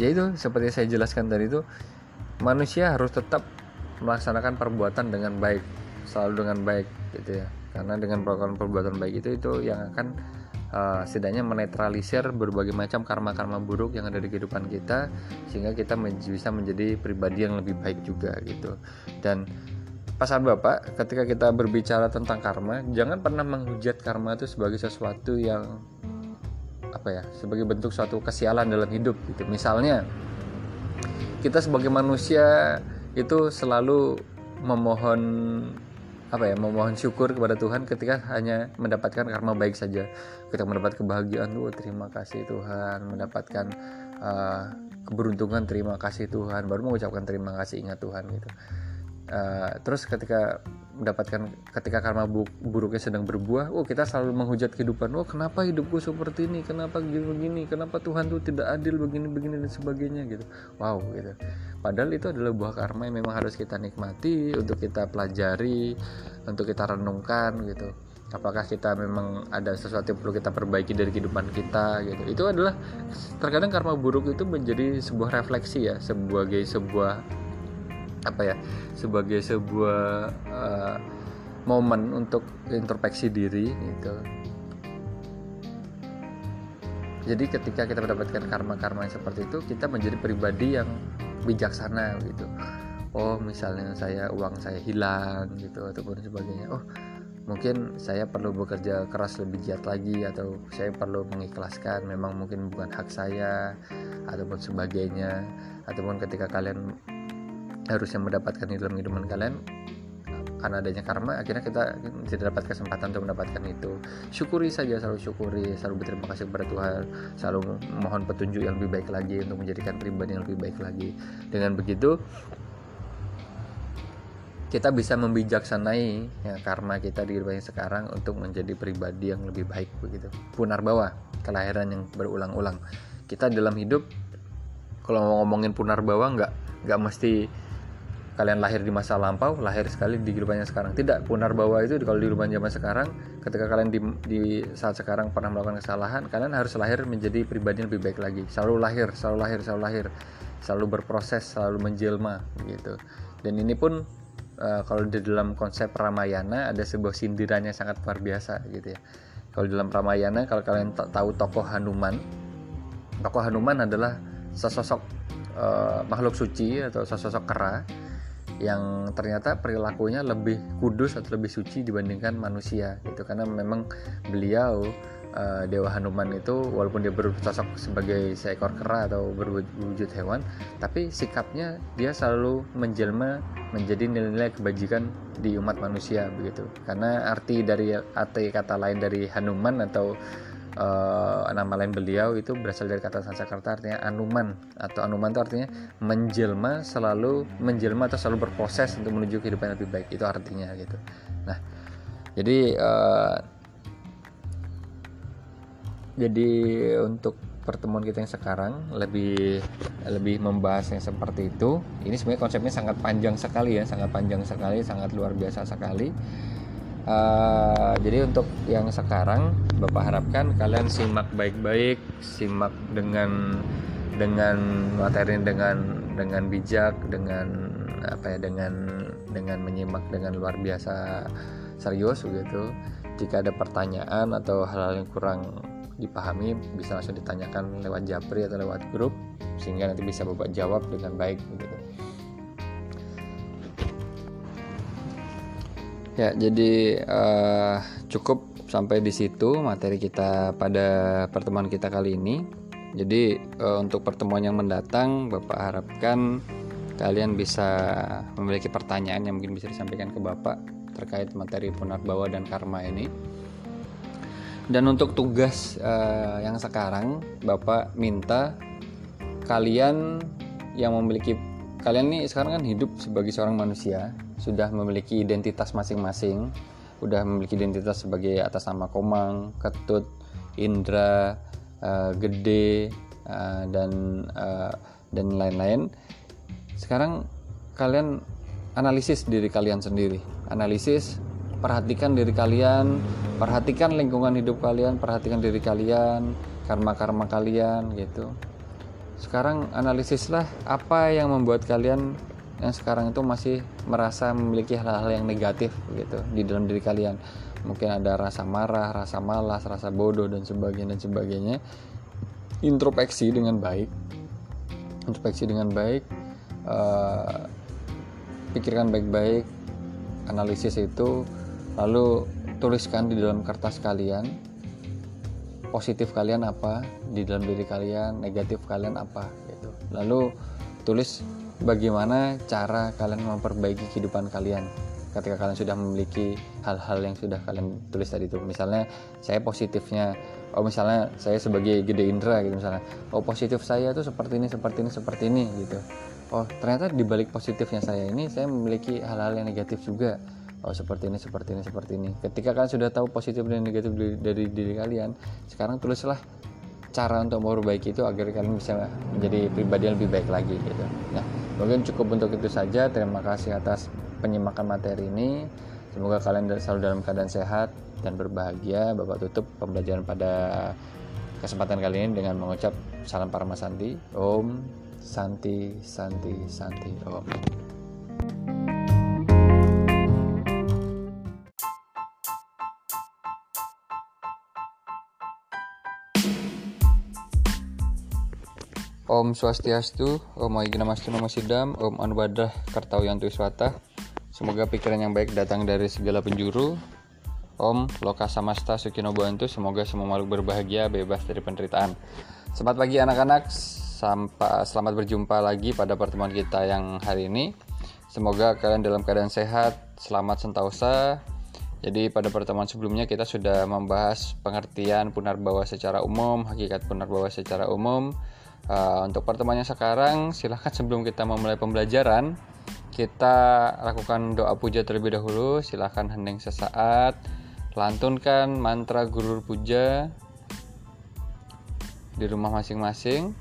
ya itu seperti saya jelaskan tadi itu manusia harus tetap melaksanakan perbuatan dengan baik selalu dengan baik gitu ya. Karena dengan melakukan perbuatan baik itu itu yang akan uh, setidaknya menetralisir berbagai macam karma-karma buruk yang ada di kehidupan kita sehingga kita bisa menjadi pribadi yang lebih baik juga gitu dan Pasal Bapak, ketika kita berbicara tentang karma, jangan pernah menghujat karma itu sebagai sesuatu yang apa ya, sebagai bentuk suatu kesialan dalam hidup gitu. Misalnya, kita sebagai manusia itu selalu memohon apa ya memohon syukur kepada Tuhan ketika hanya mendapatkan karma baik saja. Ketika mendapat kebahagiaan tuh terima kasih Tuhan. Mendapatkan uh, keberuntungan terima kasih Tuhan. Baru mengucapkan terima kasih ingat Tuhan gitu. Uh, terus ketika mendapatkan ketika karma bu buruknya sedang berbuah, oh kita selalu menghujat kehidupan. Oh kenapa hidupku seperti ini? Kenapa gini begini? Kenapa Tuhan tuh tidak adil begini begini dan sebagainya gitu. Wow gitu. Padahal itu adalah buah karma yang memang harus kita nikmati, untuk kita pelajari, untuk kita renungkan gitu. Apakah kita memang ada sesuatu yang perlu kita perbaiki dari kehidupan kita gitu. Itu adalah terkadang karma buruk itu menjadi sebuah refleksi ya, sebagai sebuah apa ya sebagai sebuah uh, momen untuk introspeksi diri gitu. Jadi ketika kita mendapatkan karma-karma yang seperti itu kita menjadi pribadi yang bijaksana gitu. Oh misalnya saya uang saya hilang gitu ataupun sebagainya. Oh mungkin saya perlu bekerja keras lebih giat lagi atau saya perlu mengikhlaskan memang mungkin bukan hak saya ataupun sebagainya. Ataupun ketika kalian harusnya mendapatkan di dalam kehidupan kalian. Karena adanya karma akhirnya kita tidak dapat kesempatan untuk mendapatkan itu. Syukuri saja selalu syukuri selalu berterima kasih kepada Tuhan. Selalu mohon petunjuk yang lebih baik lagi untuk menjadikan pribadi yang lebih baik lagi. Dengan begitu kita bisa membijaksanai ya, karma kita di kehidupan sekarang untuk menjadi pribadi yang lebih baik begitu. Punar bawah kelahiran yang berulang-ulang. Kita dalam hidup kalau ngomongin punar bawah nggak nggak mesti kalian lahir di masa lampau lahir sekali di kehidupannya sekarang. Tidak punar bawah itu kalau di kehidupan zaman sekarang ketika kalian di, di saat sekarang pernah melakukan kesalahan kalian harus lahir menjadi pribadi yang lebih baik lagi. Selalu lahir selalu lahir selalu lahir. Selalu berproses selalu menjelma gitu. Dan ini pun uh, kalau di dalam konsep Ramayana ada sebuah sindirannya sangat luar biasa gitu ya. Kalau dalam Ramayana kalau kalian tahu tokoh Hanuman tokoh Hanuman adalah sesosok uh, makhluk suci atau sesosok kera yang ternyata perilakunya lebih kudus atau lebih suci dibandingkan manusia gitu. Karena memang beliau uh, Dewa Hanuman itu walaupun dia bersosok sebagai seekor kera atau berwujud hewan tapi sikapnya dia selalu menjelma menjadi nilai-nilai kebajikan di umat manusia begitu. Karena arti dari arti kata lain dari Hanuman atau uh, nama lain beliau itu berasal dari kata Sanskerta artinya anuman. Atau anuman itu artinya menjelma selalu menjelma atau selalu berproses untuk menuju kehidupan yang lebih baik. Itu artinya gitu. Nah jadi uh, jadi untuk pertemuan kita yang sekarang lebih lebih membahas yang seperti itu. Ini sebenarnya konsepnya sangat panjang sekali ya sangat panjang sekali sangat luar biasa sekali uh, jadi untuk yang sekarang bapak harapkan kalian simak baik-baik simak dengan dengan materi dengan dengan bijak dengan apa ya dengan dengan menyimak dengan luar biasa serius begitu. Jika ada pertanyaan atau hal-hal yang kurang dipahami bisa langsung ditanyakan lewat japri atau lewat grup sehingga nanti bisa bapak jawab dengan baik begitu Ya, jadi uh, cukup sampai di situ materi kita pada pertemuan kita kali ini. Jadi uh, untuk pertemuan yang mendatang, Bapak harapkan kalian bisa memiliki pertanyaan yang mungkin bisa disampaikan ke Bapak terkait materi punarbawa dan karma ini. Dan untuk tugas uh, yang sekarang, Bapak minta kalian yang memiliki kalian nih sekarang kan hidup sebagai seorang manusia, sudah memiliki identitas masing-masing, sudah memiliki identitas sebagai atas nama Komang, Ketut, Indra, uh, Gede, uh, dan uh, dan lain-lain. Sekarang kalian analisis diri kalian sendiri, analisis perhatikan diri kalian, perhatikan lingkungan hidup kalian, perhatikan diri kalian, karma-karma kalian gitu. Sekarang analisislah apa yang membuat kalian yang sekarang itu masih merasa memiliki hal-hal yang negatif gitu di dalam diri kalian. Mungkin ada rasa marah, rasa malas, rasa bodoh dan sebagainya dan sebagainya. Introspeksi dengan baik. Introspeksi dengan baik. Uh, pikirkan baik-baik analisis itu lalu tuliskan di dalam kertas kalian positif kalian apa di dalam diri kalian negatif kalian apa gitu. Lalu tulis bagaimana cara kalian memperbaiki kehidupan kalian ketika kalian sudah memiliki hal-hal yang sudah kalian tulis tadi itu misalnya saya positifnya oh misalnya saya sebagai gede indra gitu misalnya oh positif saya tuh seperti ini seperti ini seperti ini gitu. Oh ternyata di balik positifnya saya ini saya memiliki hal-hal yang negatif juga oh seperti ini seperti ini seperti ini. Ketika kalian sudah tahu positif dan negatif dari, dari diri kalian sekarang tulislah cara untuk memperbaiki itu agar kalian bisa menjadi pribadi yang lebih baik lagi gitu. Nah mungkin cukup untuk itu saja. Terima kasih atas penyimakan materi ini. Semoga kalian selalu dalam keadaan sehat dan berbahagia. Bapak tutup pembelajaran pada kesempatan kali ini dengan mengucap salam Paramasanti. Om Santi Santi Santi. Om Om Swastiastu, Om Aignamastu Nama Sidam, Om Anubadah Kartawiyantu Iswata. Semoga pikiran yang baik datang dari segala penjuru. Om Loka Samasta Sukino Bantu, semoga semua makhluk berbahagia, bebas dari penderitaan. Selamat pagi anak-anak, sampai selamat berjumpa lagi pada pertemuan kita yang hari ini. Semoga kalian dalam keadaan sehat, selamat sentausa. Jadi pada pertemuan sebelumnya kita sudah membahas pengertian punarbawa secara umum, hakikat punarbawa secara umum, Uh, untuk pertemuannya sekarang, silahkan sebelum kita memulai pembelajaran, kita lakukan doa puja terlebih dahulu. Silahkan hening sesaat, lantunkan mantra guru puja di rumah masing-masing.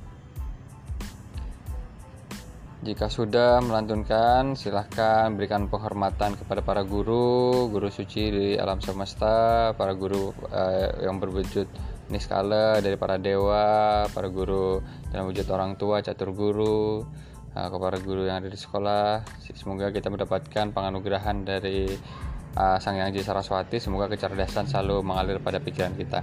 Jika sudah melantunkan, silahkan berikan penghormatan kepada para guru, guru suci di alam semesta, para guru uh, yang berwujud niskala dari para dewa, para guru dalam wujud orang tua, catur guru, uh, kepada guru yang ada di sekolah. Semoga kita mendapatkan penganugerahan dari uh, Sang Yang Saraswati. Semoga kecerdasan selalu mengalir pada pikiran kita.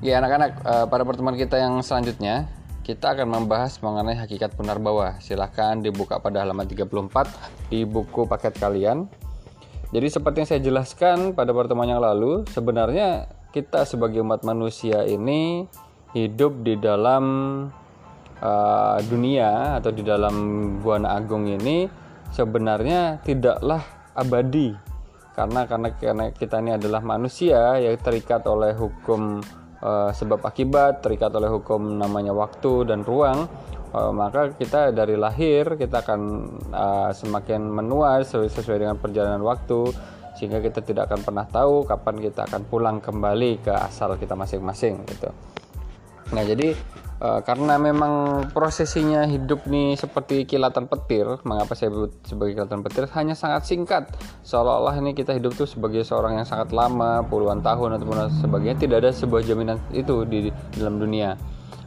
Ya anak-anak, uh, pada pertemuan kita yang selanjutnya kita akan membahas mengenai hakikat punarbawa. Silahkan dibuka pada halaman 34 di buku paket kalian. Jadi seperti yang saya jelaskan pada pertemuan yang lalu, sebenarnya kita sebagai umat manusia ini hidup di dalam uh, dunia atau di dalam buana agung ini sebenarnya tidaklah abadi. Karena karena karena kita ini adalah manusia yang terikat oleh hukum uh, sebab akibat terikat oleh hukum namanya waktu dan ruang uh, maka kita dari lahir kita akan uh, semakin menua sesuai dengan perjalanan waktu sehingga kita tidak akan pernah tahu kapan kita akan pulang kembali ke asal kita masing-masing gitu. Nah jadi e, karena memang prosesinya hidup nih seperti kilatan petir, mengapa saya sebut sebagai kilatan petir? Hanya sangat singkat, seolah-olah ini kita hidup tuh sebagai seorang yang sangat lama, puluhan tahun ataupun sebagainya, tidak ada sebuah jaminan itu di, di dalam dunia.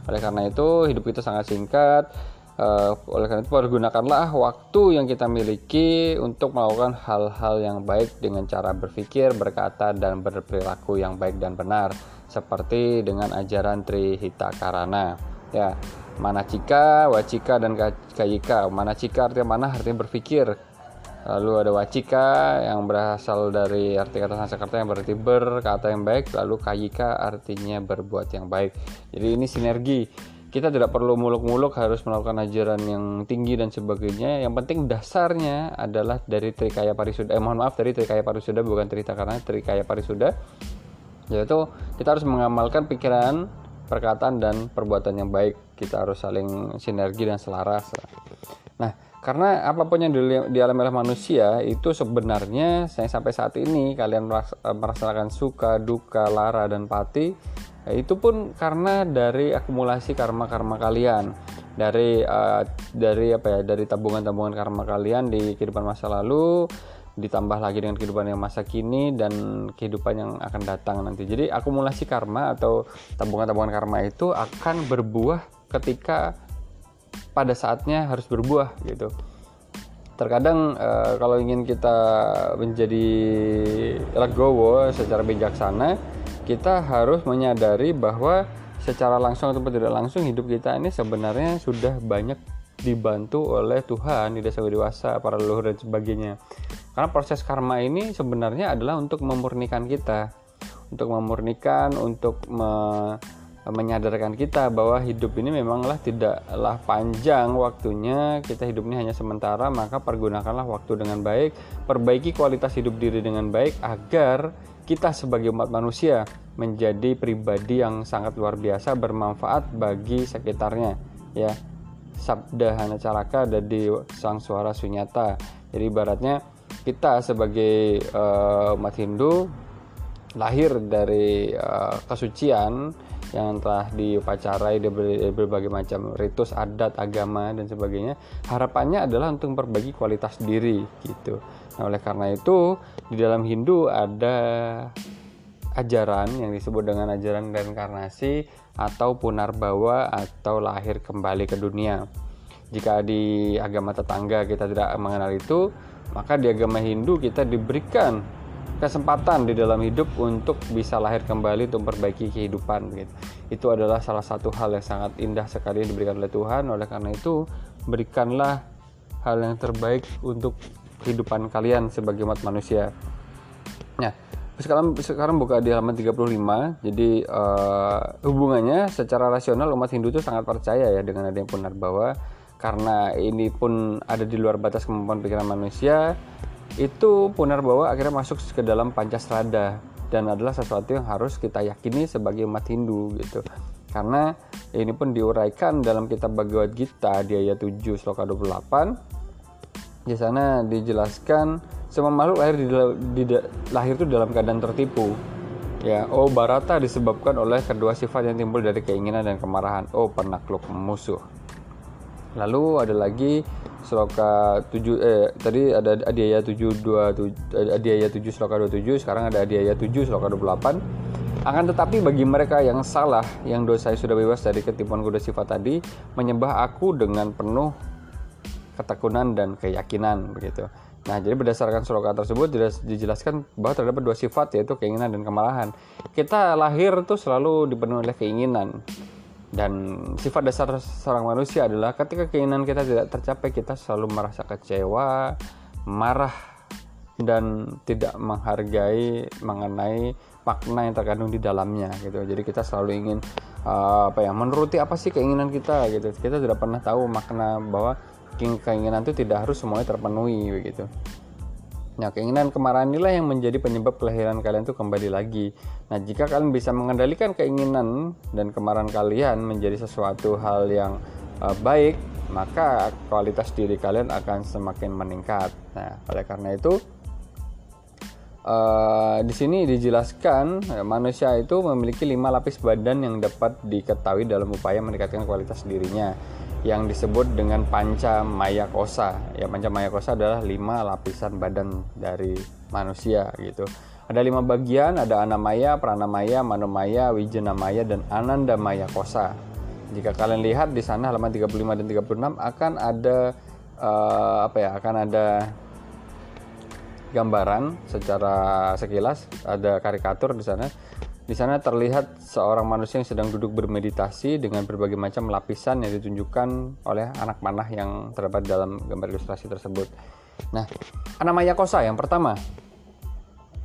Oleh karena itu hidup kita sangat singkat, Uh, oleh karena itu pergunakanlah waktu yang kita miliki untuk melakukan hal-hal yang baik dengan cara berpikir, berkata, dan berperilaku yang baik dan benar seperti dengan ajaran Trihita Karana. Ya, mana cika, wacika, dan kayika. Mana cika artinya mana artinya berpikir. Lalu ada wacika yang berasal dari arti kata Sanskerta yang berarti berkata yang baik. Lalu kayika artinya berbuat yang baik. Jadi ini sinergi kita tidak perlu muluk-muluk harus melakukan ajaran yang tinggi dan sebagainya. Yang penting dasarnya adalah dari Trikaya Parisuda eh mohon maaf dari Trikaya Parisuda bukan Trita karena Trikaya Parisuda yaitu kita harus mengamalkan pikiran perkataan dan perbuatan yang baik. Kita harus saling sinergi dan selaras nah karena apa pun yang dialami oleh manusia itu sebenarnya saya sampai saat ini kalian merasakan suka, duka, lara dan pati itu pun karena dari akumulasi karma-karma kalian dari uh, dari apa ya dari tabungan-tabungan karma kalian di kehidupan masa lalu ditambah lagi dengan kehidupan yang masa kini dan kehidupan yang akan datang nanti. Jadi akumulasi karma atau tabungan-tabungan karma itu akan berbuah ketika pada saatnya harus berbuah gitu terkadang uh, kalau ingin kita menjadi legowo secara bijaksana kita harus menyadari bahwa secara langsung atau tidak langsung hidup kita ini sebenarnya sudah banyak dibantu oleh Tuhan di desa dewasa para leluhur dan sebagainya. Karena proses karma ini sebenarnya adalah untuk memurnikan kita. Untuk memurnikan untuk me menyadarkan kita bahwa hidup ini memanglah tidaklah panjang waktunya. Kita hidup ini hanya sementara maka pergunakanlah waktu dengan baik. Perbaiki kualitas hidup diri dengan baik agar kita sebagai umat manusia menjadi pribadi yang sangat luar biasa bermanfaat bagi sekitarnya ya. Sabda hana caraka ada di sang suara sunyata. Jadi ibaratnya kita sebagai uh, umat Hindu lahir dari uh, kesucian yang telah diupacarai di berbagai macam ritus adat agama dan sebagainya harapannya adalah untuk memperbaiki kualitas diri gitu. Nah oleh karena itu di dalam Hindu ada ajaran yang disebut dengan ajaran reinkarnasi atau punarbawa atau lahir kembali ke dunia. Jika di agama tetangga kita tidak mengenal itu maka di agama Hindu kita diberikan kesempatan di dalam hidup untuk bisa lahir kembali untuk memperbaiki kehidupan gitu. Itu adalah salah satu hal yang sangat indah sekali diberikan oleh Tuhan. Oleh karena itu, berikanlah hal yang terbaik untuk kehidupan kalian sebagai umat manusia. Nah, sekarang sekarang buka di halaman 35. Jadi uh, hubungannya secara rasional umat Hindu itu sangat percaya ya dengan adanya punarbawa karena ini pun ada di luar batas kemampuan pikiran manusia itu Punarbawa akhirnya masuk ke dalam Pancasrada dan adalah sesuatu yang harus kita yakini sebagai umat Hindu gitu. Karena ini pun diuraikan dalam kitab Bhagavad Gita di ayat 7 sloka 28 di sana dijelaskan semua makhluk lahir di, di, di lahir itu dalam keadaan tertipu. Ya oh Barata disebabkan oleh kedua sifat yang timbul dari keinginan dan kemarahan. Oh penakluk musuh. Lalu ada lagi sloka 7 eh tadi ada adiaya 7 adiaya 7 sloka 27 sekarang ada adiaya 7 sloka 28 akan tetapi bagi mereka yang salah yang dosa sudah bebas dari ketipuan kuda sifat tadi menyembah aku dengan penuh ketekunan dan keyakinan begitu. Nah, jadi berdasarkan sloka tersebut dijelaskan bahwa terdapat dua sifat yaitu keinginan dan kemarahan. Kita lahir tuh selalu dipenuhi oleh keinginan dan sifat dasar seorang manusia adalah ketika keinginan kita tidak tercapai kita selalu merasa kecewa marah dan tidak menghargai mengenai makna yang terkandung di dalamnya gitu. Jadi kita selalu ingin uh, apa ya menuruti apa sih keinginan kita gitu. Kita tidak pernah tahu makna bahwa keinginan itu tidak harus semuanya terpenuhi begitu Nah, keinginan kemarahan inilah yang menjadi penyebab kelahiran kalian itu kembali lagi. Nah, jika kalian bisa mengendalikan keinginan dan kemarahan kalian menjadi sesuatu hal yang uh, baik, maka kualitas diri kalian akan semakin meningkat. Nah, oleh karena itu uh, di sini dijelaskan uh, manusia itu memiliki lima lapis badan yang dapat diketahui dalam upaya meningkatkan kualitas dirinya yang disebut dengan panca maya kosa. Ya panca maya kosa adalah lima lapisan badan dari manusia gitu. Ada lima bagian, ada anamaya, pranamaya, manomaya, wijenamaya, dan anandamaya kosa. Jika kalian lihat di sana halaman 35 dan 36 akan ada uh, apa ya? Akan ada gambaran secara sekilas, ada karikatur di sana di sana terlihat seorang manusia yang sedang duduk bermeditasi dengan berbagai macam lapisan yang ditunjukkan oleh anak panah yang terdapat dalam gambar ilustrasi tersebut. Nah, Anamaya Kosa yang pertama.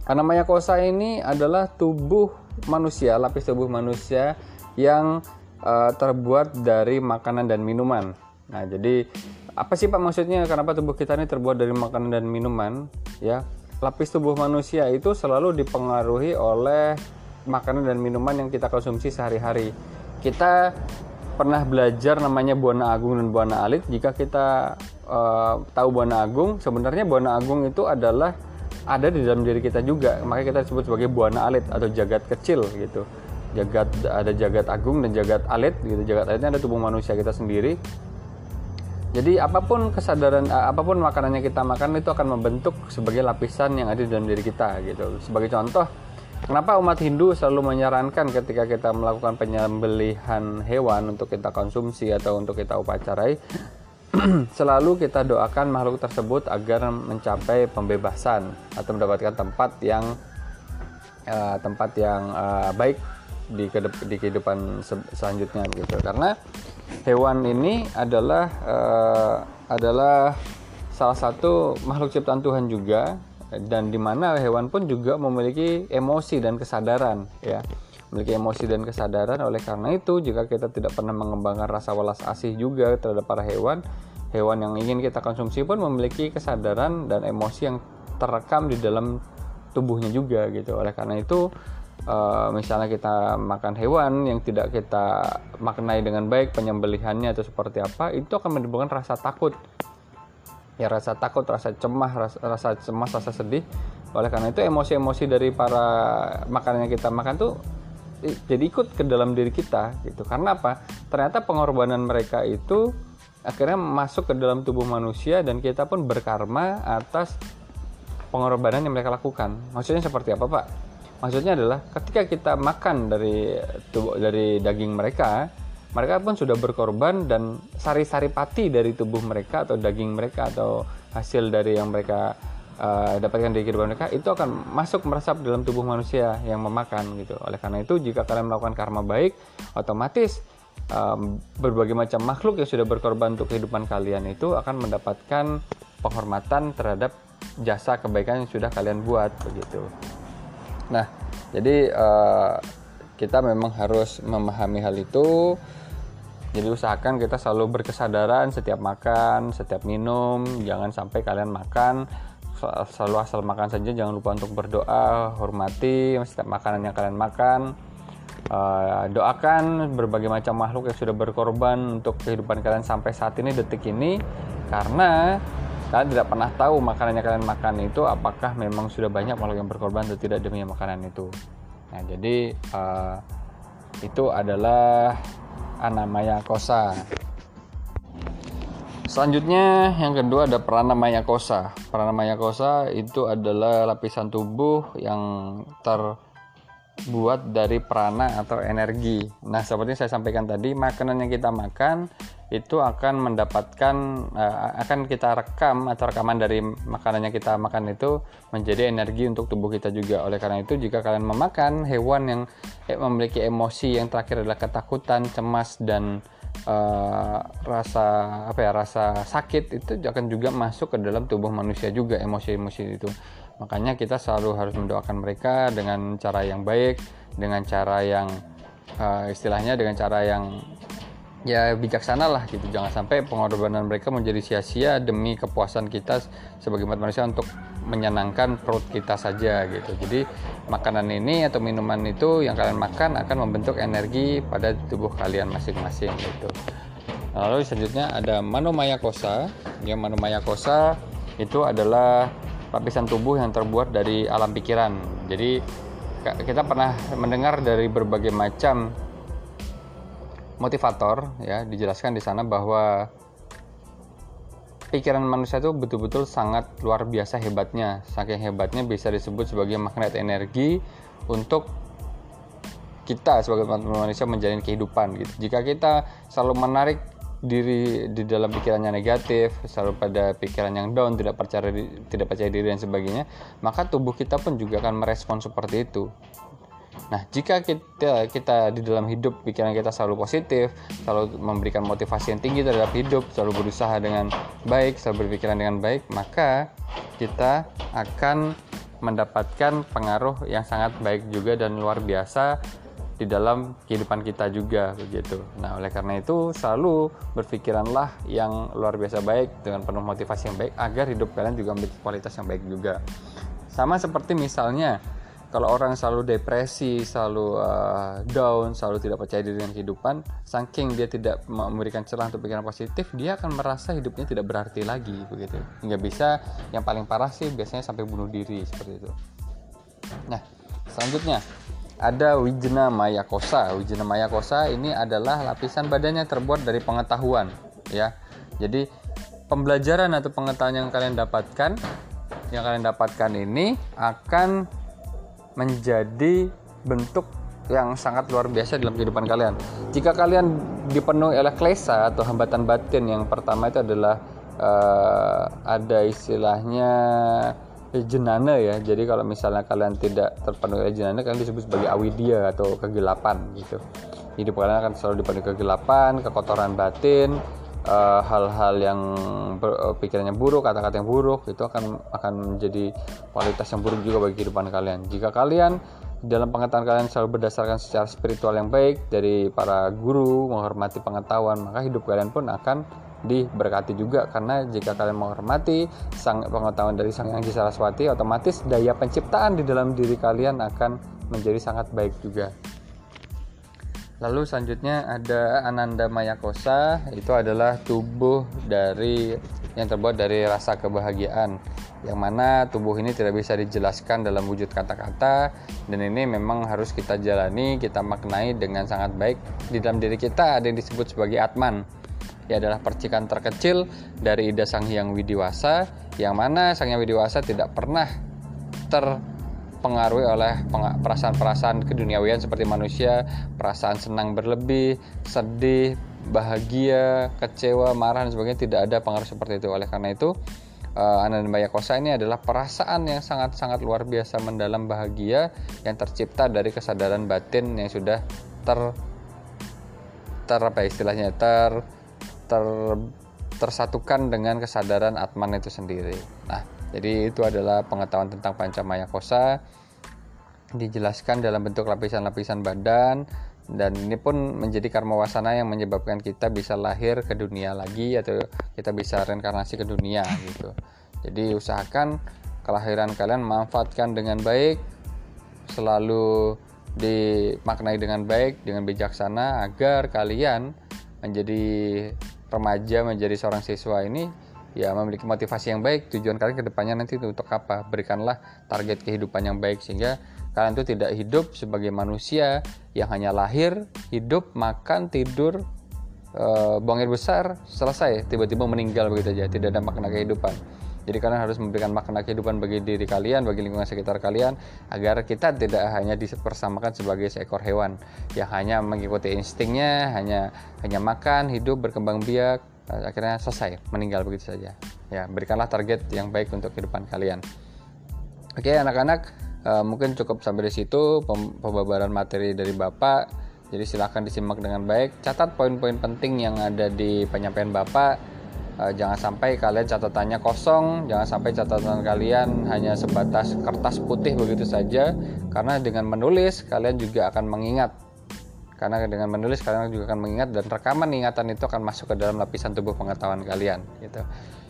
Anamaya Kosa ini adalah tubuh manusia, lapis tubuh manusia yang uh, terbuat dari makanan dan minuman. Nah, jadi apa sih Pak maksudnya kenapa tubuh kita ini terbuat dari makanan dan minuman? Ya, lapis tubuh manusia itu selalu dipengaruhi oleh makanan dan minuman yang kita konsumsi sehari-hari. Kita pernah belajar namanya Buana Agung dan Buana Alit. Jika kita uh, tahu Buana Agung, sebenarnya Buana Agung itu adalah ada di dalam diri kita juga. Makanya kita sebut sebagai Buana Alit atau jagat kecil gitu. Jagat ada jagat agung dan jagat alit gitu. Jagat alitnya ada tubuh manusia kita sendiri. Jadi apa pun kesadaran eh, apa pun makanan yang kita makan itu akan membentuk sebagai lapisan yang ada di dalam diri kita gitu. Sebagai contoh, Kenapa umat Hindu selalu menyarankan ketika kita melakukan penyembelihan hewan untuk kita konsumsi atau untuk kita upacarai, selalu kita doakan makhluk tersebut agar mencapai pembebasan atau mendapatkan tempat yang uh, tempat yang uh, baik di, di kehidupan selanjutnya gitu. Karena hewan ini adalah uh, adalah salah satu makhluk ciptaan Tuhan juga dan di mana hewan pun juga memiliki emosi dan kesadaran ya. Memiliki emosi dan kesadaran. Oleh karena itu jika kita tidak pernah mengembangkan rasa welas asih juga terhadap para hewan hewan yang ingin kita konsumsi pun memiliki kesadaran dan emosi yang terekam di dalam tubuhnya juga gitu. Oleh karena itu uh, misalnya kita makan hewan yang tidak kita maknai dengan baik penyembelihannya atau seperti apa itu akan menimbulkan rasa takut ya rasa takut, rasa cemas, rasa, cemas, rasa sedih. Oleh karena itu emosi-emosi dari para makanan yang kita makan tuh jadi ikut ke dalam diri kita gitu. Karena apa? Ternyata pengorbanan mereka itu akhirnya masuk ke dalam tubuh manusia dan kita pun berkarma atas pengorbanan yang mereka lakukan. Maksudnya seperti apa, Pak? Maksudnya adalah ketika kita makan dari tubuh dari daging mereka, mereka pun sudah berkorban dan sari-sari pati dari tubuh mereka atau daging mereka atau hasil dari yang mereka uh, dapatkan dari kehidupan mereka itu akan masuk meresap dalam tubuh manusia yang memakan gitu. Oleh karena itu jika kalian melakukan karma baik, otomatis um, berbagai macam makhluk yang sudah berkorban untuk kehidupan kalian itu akan mendapatkan penghormatan terhadap jasa kebaikan yang sudah kalian buat begitu. Nah, jadi uh, kita memang harus memahami hal itu jadi usahakan kita selalu berkesadaran setiap makan, setiap minum, jangan sampai kalian makan selalu asal makan saja, jangan lupa untuk berdoa, hormati setiap makanan yang kalian makan. Uh, doakan berbagai macam makhluk yang sudah berkorban untuk kehidupan kalian sampai saat ini detik ini karena kalian tidak pernah tahu makanan yang kalian makan itu apakah memang sudah banyak makhluk yang berkorban atau tidak demi makanan itu. Nah, jadi uh, itu adalah Anamaya Kosa. Selanjutnya yang kedua ada Pranamaya Kosa. Pranamaya Kosa itu adalah lapisan tubuh yang terbuat dari prana atau energi. Nah, seperti saya sampaikan tadi, makanan yang kita makan itu akan mendapatkan uh, akan kita rekam atau rekaman dari makanan yang kita makan itu menjadi energi untuk tubuh kita juga. Oleh karena itu jika kalian memakan hewan yang eh, memiliki emosi yang terakhir adalah ketakutan, cemas dan uh, rasa apa ya rasa sakit itu akan juga masuk ke dalam tubuh manusia juga emosi-emosi itu. Makanya kita selalu harus mendoakan mereka dengan cara yang baik, dengan cara yang uh, istilahnya dengan cara yang ya bijaksana lah gitu. Jangan sampai pengorbanan mereka menjadi sia-sia demi kepuasan kita sebagai umat manusia untuk menyenangkan perut kita saja gitu. Jadi makanan ini atau minuman itu yang kalian makan akan membentuk energi pada tubuh kalian masing-masing gitu. Lalu selanjutnya ada manomaya kosa yang manomaya kosa itu adalah lapisan tubuh yang terbuat dari alam pikiran. Jadi kita pernah mendengar dari berbagai macam motivator ya dijelaskan di sana bahwa pikiran manusia itu betul-betul sangat luar biasa hebatnya. Saking hebatnya bisa disebut sebagai magnet energi untuk kita sebagai manusia menjalani kehidupan gitu. Jika kita selalu menarik diri di dalam pikirannya negatif, selalu pada pikiran yang down, tidak percaya tidak percaya diri dan sebagainya, maka tubuh kita pun juga akan merespon seperti itu. Nah, jika kita kita di dalam hidup pikiran kita selalu positif, selalu memberikan motivasi yang tinggi terhadap hidup, selalu berusaha dengan baik, selalu berpikiran dengan baik, maka kita akan mendapatkan pengaruh yang sangat baik juga dan luar biasa di dalam kehidupan kita juga begitu. Nah, oleh karena itu selalu berpikiranlah yang luar biasa baik dengan penuh motivasi yang baik agar hidup kalian juga memiliki kualitas yang baik juga. Sama seperti misalnya kalau orang selalu depresi, selalu uh, down, selalu tidak percaya diri dengan kehidupan, saking dia tidak memberikan celah untuk pikiran positif, dia akan merasa hidupnya tidak berarti lagi begitu. Hingga bisa yang paling parah sih biasanya sampai bunuh diri seperti itu. Nah, selanjutnya ada Wijna Maya Kosa. Wijna Maya Kosa ini adalah lapisan badannya terbuat dari pengetahuan, ya. Jadi pembelajaran atau pengetahuan yang kalian dapatkan, yang kalian dapatkan ini akan menjadi bentuk yang sangat luar biasa dalam kehidupan kalian. Jika kalian dipenuhi oleh klesa atau hambatan batin, yang pertama itu adalah uh, ada istilahnya jenana ya. Jadi kalau misalnya kalian tidak terpenuhi oleh jenana kalian disebut sebagai awidya atau kegelapan gitu. Hidup kalian akan selalu dipenuhi kegelapan kekotoran batin eh, hal-hal uh, yang ber, uh, pikirannya buruk kata-kata yang buruk itu akan akan menjadi kualitas yang buruk juga bagi kehidupan kalian. Jika kalian dalam pengetahuan kalian selalu berdasarkan secara spiritual yang baik dari para guru menghormati pengetahuan maka hidup kalian pun akan diberkati juga. Karena jika kalian menghormati sang pengetahuan dari sang yang Saraswati otomatis daya penciptaan di dalam diri kalian akan menjadi sangat baik juga. Lalu selanjutnya ada Ananda Mayakosa. Itu adalah tubuh dari yang terbuat dari rasa kebahagiaan. Yang mana tubuh ini tidak bisa dijelaskan dalam wujud kata-kata. Dan ini memang harus kita jalani, kita maknai dengan sangat baik. Di dalam diri kita ada yang disebut sebagai Atman ia adalah percikan terkecil dari Ida Sang Hyang Widiwasa yang mana Sang Hyang Widiwasa tidak pernah terpengaruhi oleh perasaan-perasaan keduniawian seperti manusia, perasaan senang berlebih, sedih, bahagia, kecewa, marah dan sebagainya tidak ada pengaruh seperti itu. Oleh karena itu, uh, Ananda Kosa ini adalah perasaan yang sangat-sangat luar biasa mendalam bahagia yang tercipta dari kesadaran batin yang sudah ter ter apa istilahnya ter ter, tersatukan dengan kesadaran Atman itu sendiri. Nah, jadi itu adalah pengetahuan tentang Pancamaya Kosa dijelaskan dalam bentuk lapisan-lapisan badan dan ini pun menjadi karma wasana yang menyebabkan kita bisa lahir ke dunia lagi atau kita bisa reinkarnasi ke dunia gitu. Jadi usahakan kelahiran kalian manfaatkan dengan baik, selalu dimaknai dengan baik, dengan bijaksana agar kalian menjadi remaja menjadi seorang siswa ini ya memiliki motivasi yang baik. Tujuan kalian ke depannya nanti untuk apa? Berikanlah target kehidupan yang baik sehingga kalian itu tidak hidup sebagai manusia yang hanya lahir hidup makan tidur e, buang air besar selesai. Tiba-tiba meninggal begitu aja tidak ada makna kehidupan jadi kalian harus memberikan makna kehidupan bagi diri kalian, bagi lingkungan sekitar kalian, agar kita tidak hanya dipersamakan sebagai seekor hewan yang hanya mengikuti instingnya, hanya hanya makan, hidup, berkembang biak, akhirnya selesai, meninggal begitu saja. Ya, berikanlah target yang baik untuk kehidupan kalian. Oke, anak-anak, uh, mungkin cukup sampai di situ pembabaran materi dari Bapak. Jadi silahkan disimak dengan baik. Catat poin-poin penting yang ada di penyampaian Bapak uh, jangan sampai kalian catatannya kosong jangan sampai catatan kalian hanya sebatas kertas putih begitu saja. Karena dengan menulis kalian juga akan mengingat. Karena dengan menulis kalian juga akan mengingat dan rekaman ingatan itu akan masuk ke dalam lapisan tubuh pengetahuan kalian gitu.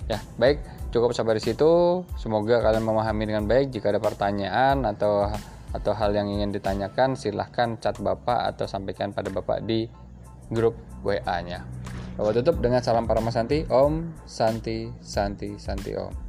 Ya baik. Cukup sampai di situ. Semoga kalian memahami dengan baik. Jika ada pertanyaan atau atau hal yang ingin ditanyakan silahkan chat bapak atau sampaikan pada bapak di grup WA nya Bapak tutup dengan salam para Santi. Om Santi Santi Santi Om.